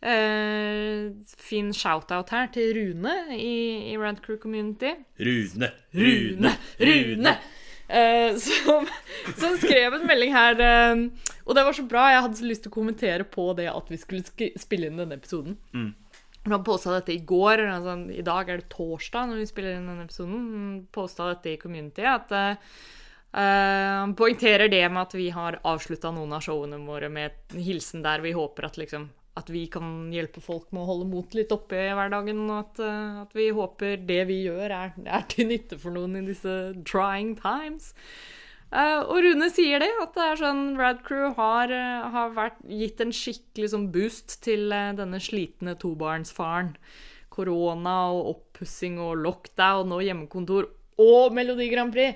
eh, Fin shout-out her til Rune i, i Rad Crew Community. Rune, Rune! Rune! Uh, som, som skrev en melding her. Uh, og det var så bra. Jeg hadde så lyst til å kommentere på det at vi skulle sk spille inn denne episoden. Han posta dette i går. Altså, I dag er det torsdag når vi spiller inn denne episoden. Han posta dette i community. At han poengterer det med at vi har avslutta noen av showene våre med en hilsen der vi håper at liksom at vi kan hjelpe folk med å holde motet litt oppe i hverdagen, og at, eh, at vi håper det vi gjør, er, er til nytte for noen i disse trying times. Uh, og Rune sier det, at det er sånn Rad Crew har, eh, har vært, gitt en skikkelig sånn boost til uh, denne slitne tobarnsfaren. Korona og oppussing og lockdown og hjemmekontor og Melodi Grand Prix.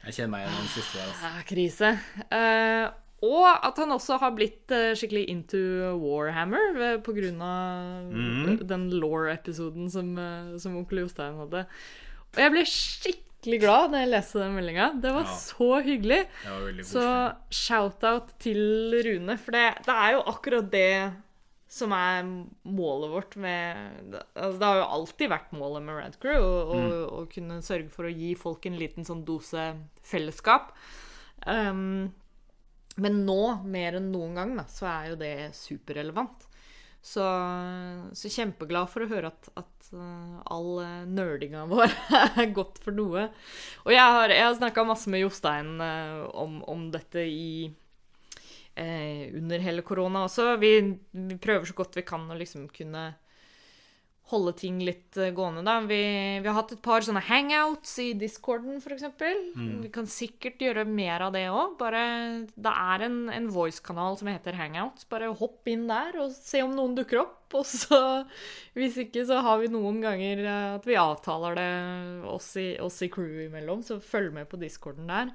Jeg kjenner meg igjen den siste der. Altså. Det er krise. Eh, og at han også har blitt eh, skikkelig into Warhammer pga. på grunn av Mhm. den Law-episoden som, eh, som onkel Jostein hadde. Og jeg ble skikkelig glad da jeg leste den meldinga. Det var Ja. så hyggelig. Var Så shout-out til Rune, for det, det er jo akkurat det som er målet vårt med altså Det har jo alltid vært målet med Radcrew å, å kunne sørge for å gi folk en liten sånn dose fellesskap. Um, men nå, mer enn noen gang, da, så er jo det superrelevant. Så, så kjempeglad for å høre at, at uh, all uh, nerdinga vår er godt for noe. Og jeg har, jeg har snakka masse med Jostein uh, om, om dette i eh, under hele korona også. Vi, vi prøver så godt vi kan å liksom kunne holde ting litt eh, gående, da. Vi, vi har hatt et par sånne hangouts i discorden, f.eks. Mm. Vi kan sikkert gjøre mer av det òg. Bare Det er en, en voice-kanal som heter Hangouts. Bare hopp inn der og se om noen dukker opp. Og så, hvis ikke, så har vi noen ganger eh, at vi avtaler det oss i, oss i crew imellom, så følg med på discorden der.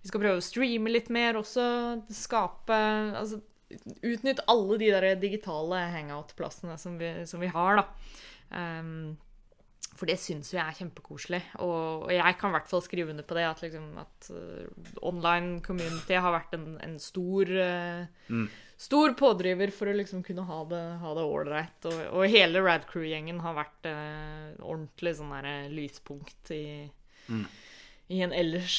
Vi skal prøve å streame litt mer også. Skape Altså utnytt alle de der digitale hangout-plassene som, vi- som vi har, da. Um, for det syns vi er kjempekoselig. Og, og jeg kan i hvert fall skrive under på det, at, liksom, at uh, online community har vært en, en stor uh, Stor pådriver for å liksom kunne ha det ha det ålreit. Og, og hele Rad Crew-gjengen har vært uh, ordentlig sånn der, lyspunkt i, i en ellers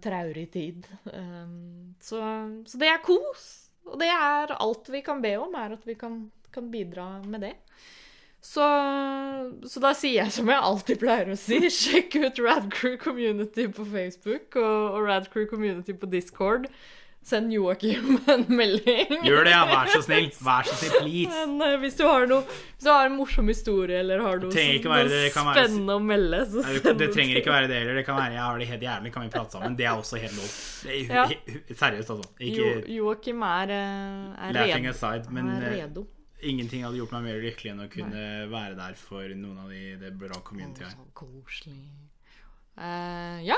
traurig tid. Um, så, så det er kos. Og det er alt vi kan be om, er at vi kan, kan bidra med det. Så, så da sier jeg som jeg alltid pleier å si, sjekk ut Radcrew Community på Facebook og, og Radcrew Community på Discord. Send Joakim en melding. Gjør det, ja. Vær så snill. Vær så snill, please. Men eh, hvis, du har noe, hvis du har en morsom historie eller har noe, være noe det, det være- spennende å melde, så send Det, det trenger ikke være det heller. Det kan være jeg har det helt jævlig, kan vi prate sammen. Det er også helt lov. Ja. Seriøst, altså. Jo, Joakim er, eh, er rede. aside, men er eh, redo. ingenting hadde gjort meg mer lykkelig enn å kunne være der for noen av de det bra community her. Så koselig. Eh, ja.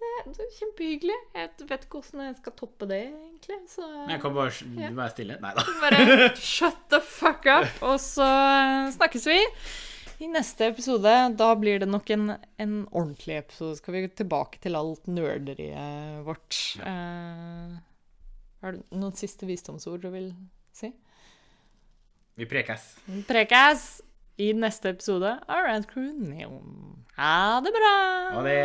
Det er kjempehyggelig. Jeg vet ikke hvordan jeg skal toppe det, egentlig. Så Jeg kan bare ja. være stille. Nei da. bare shut the fuck up, og så snakkes vi i neste episode. Da blir det nok en, en ordentlig episode. Skal vi tilbake til alt nerderiet vårt. Eh, har du noen siste visdomsord du vil si? Vi prekes. Prekes i neste episode av Rant Crew Neon. Ha det bra! Ha det.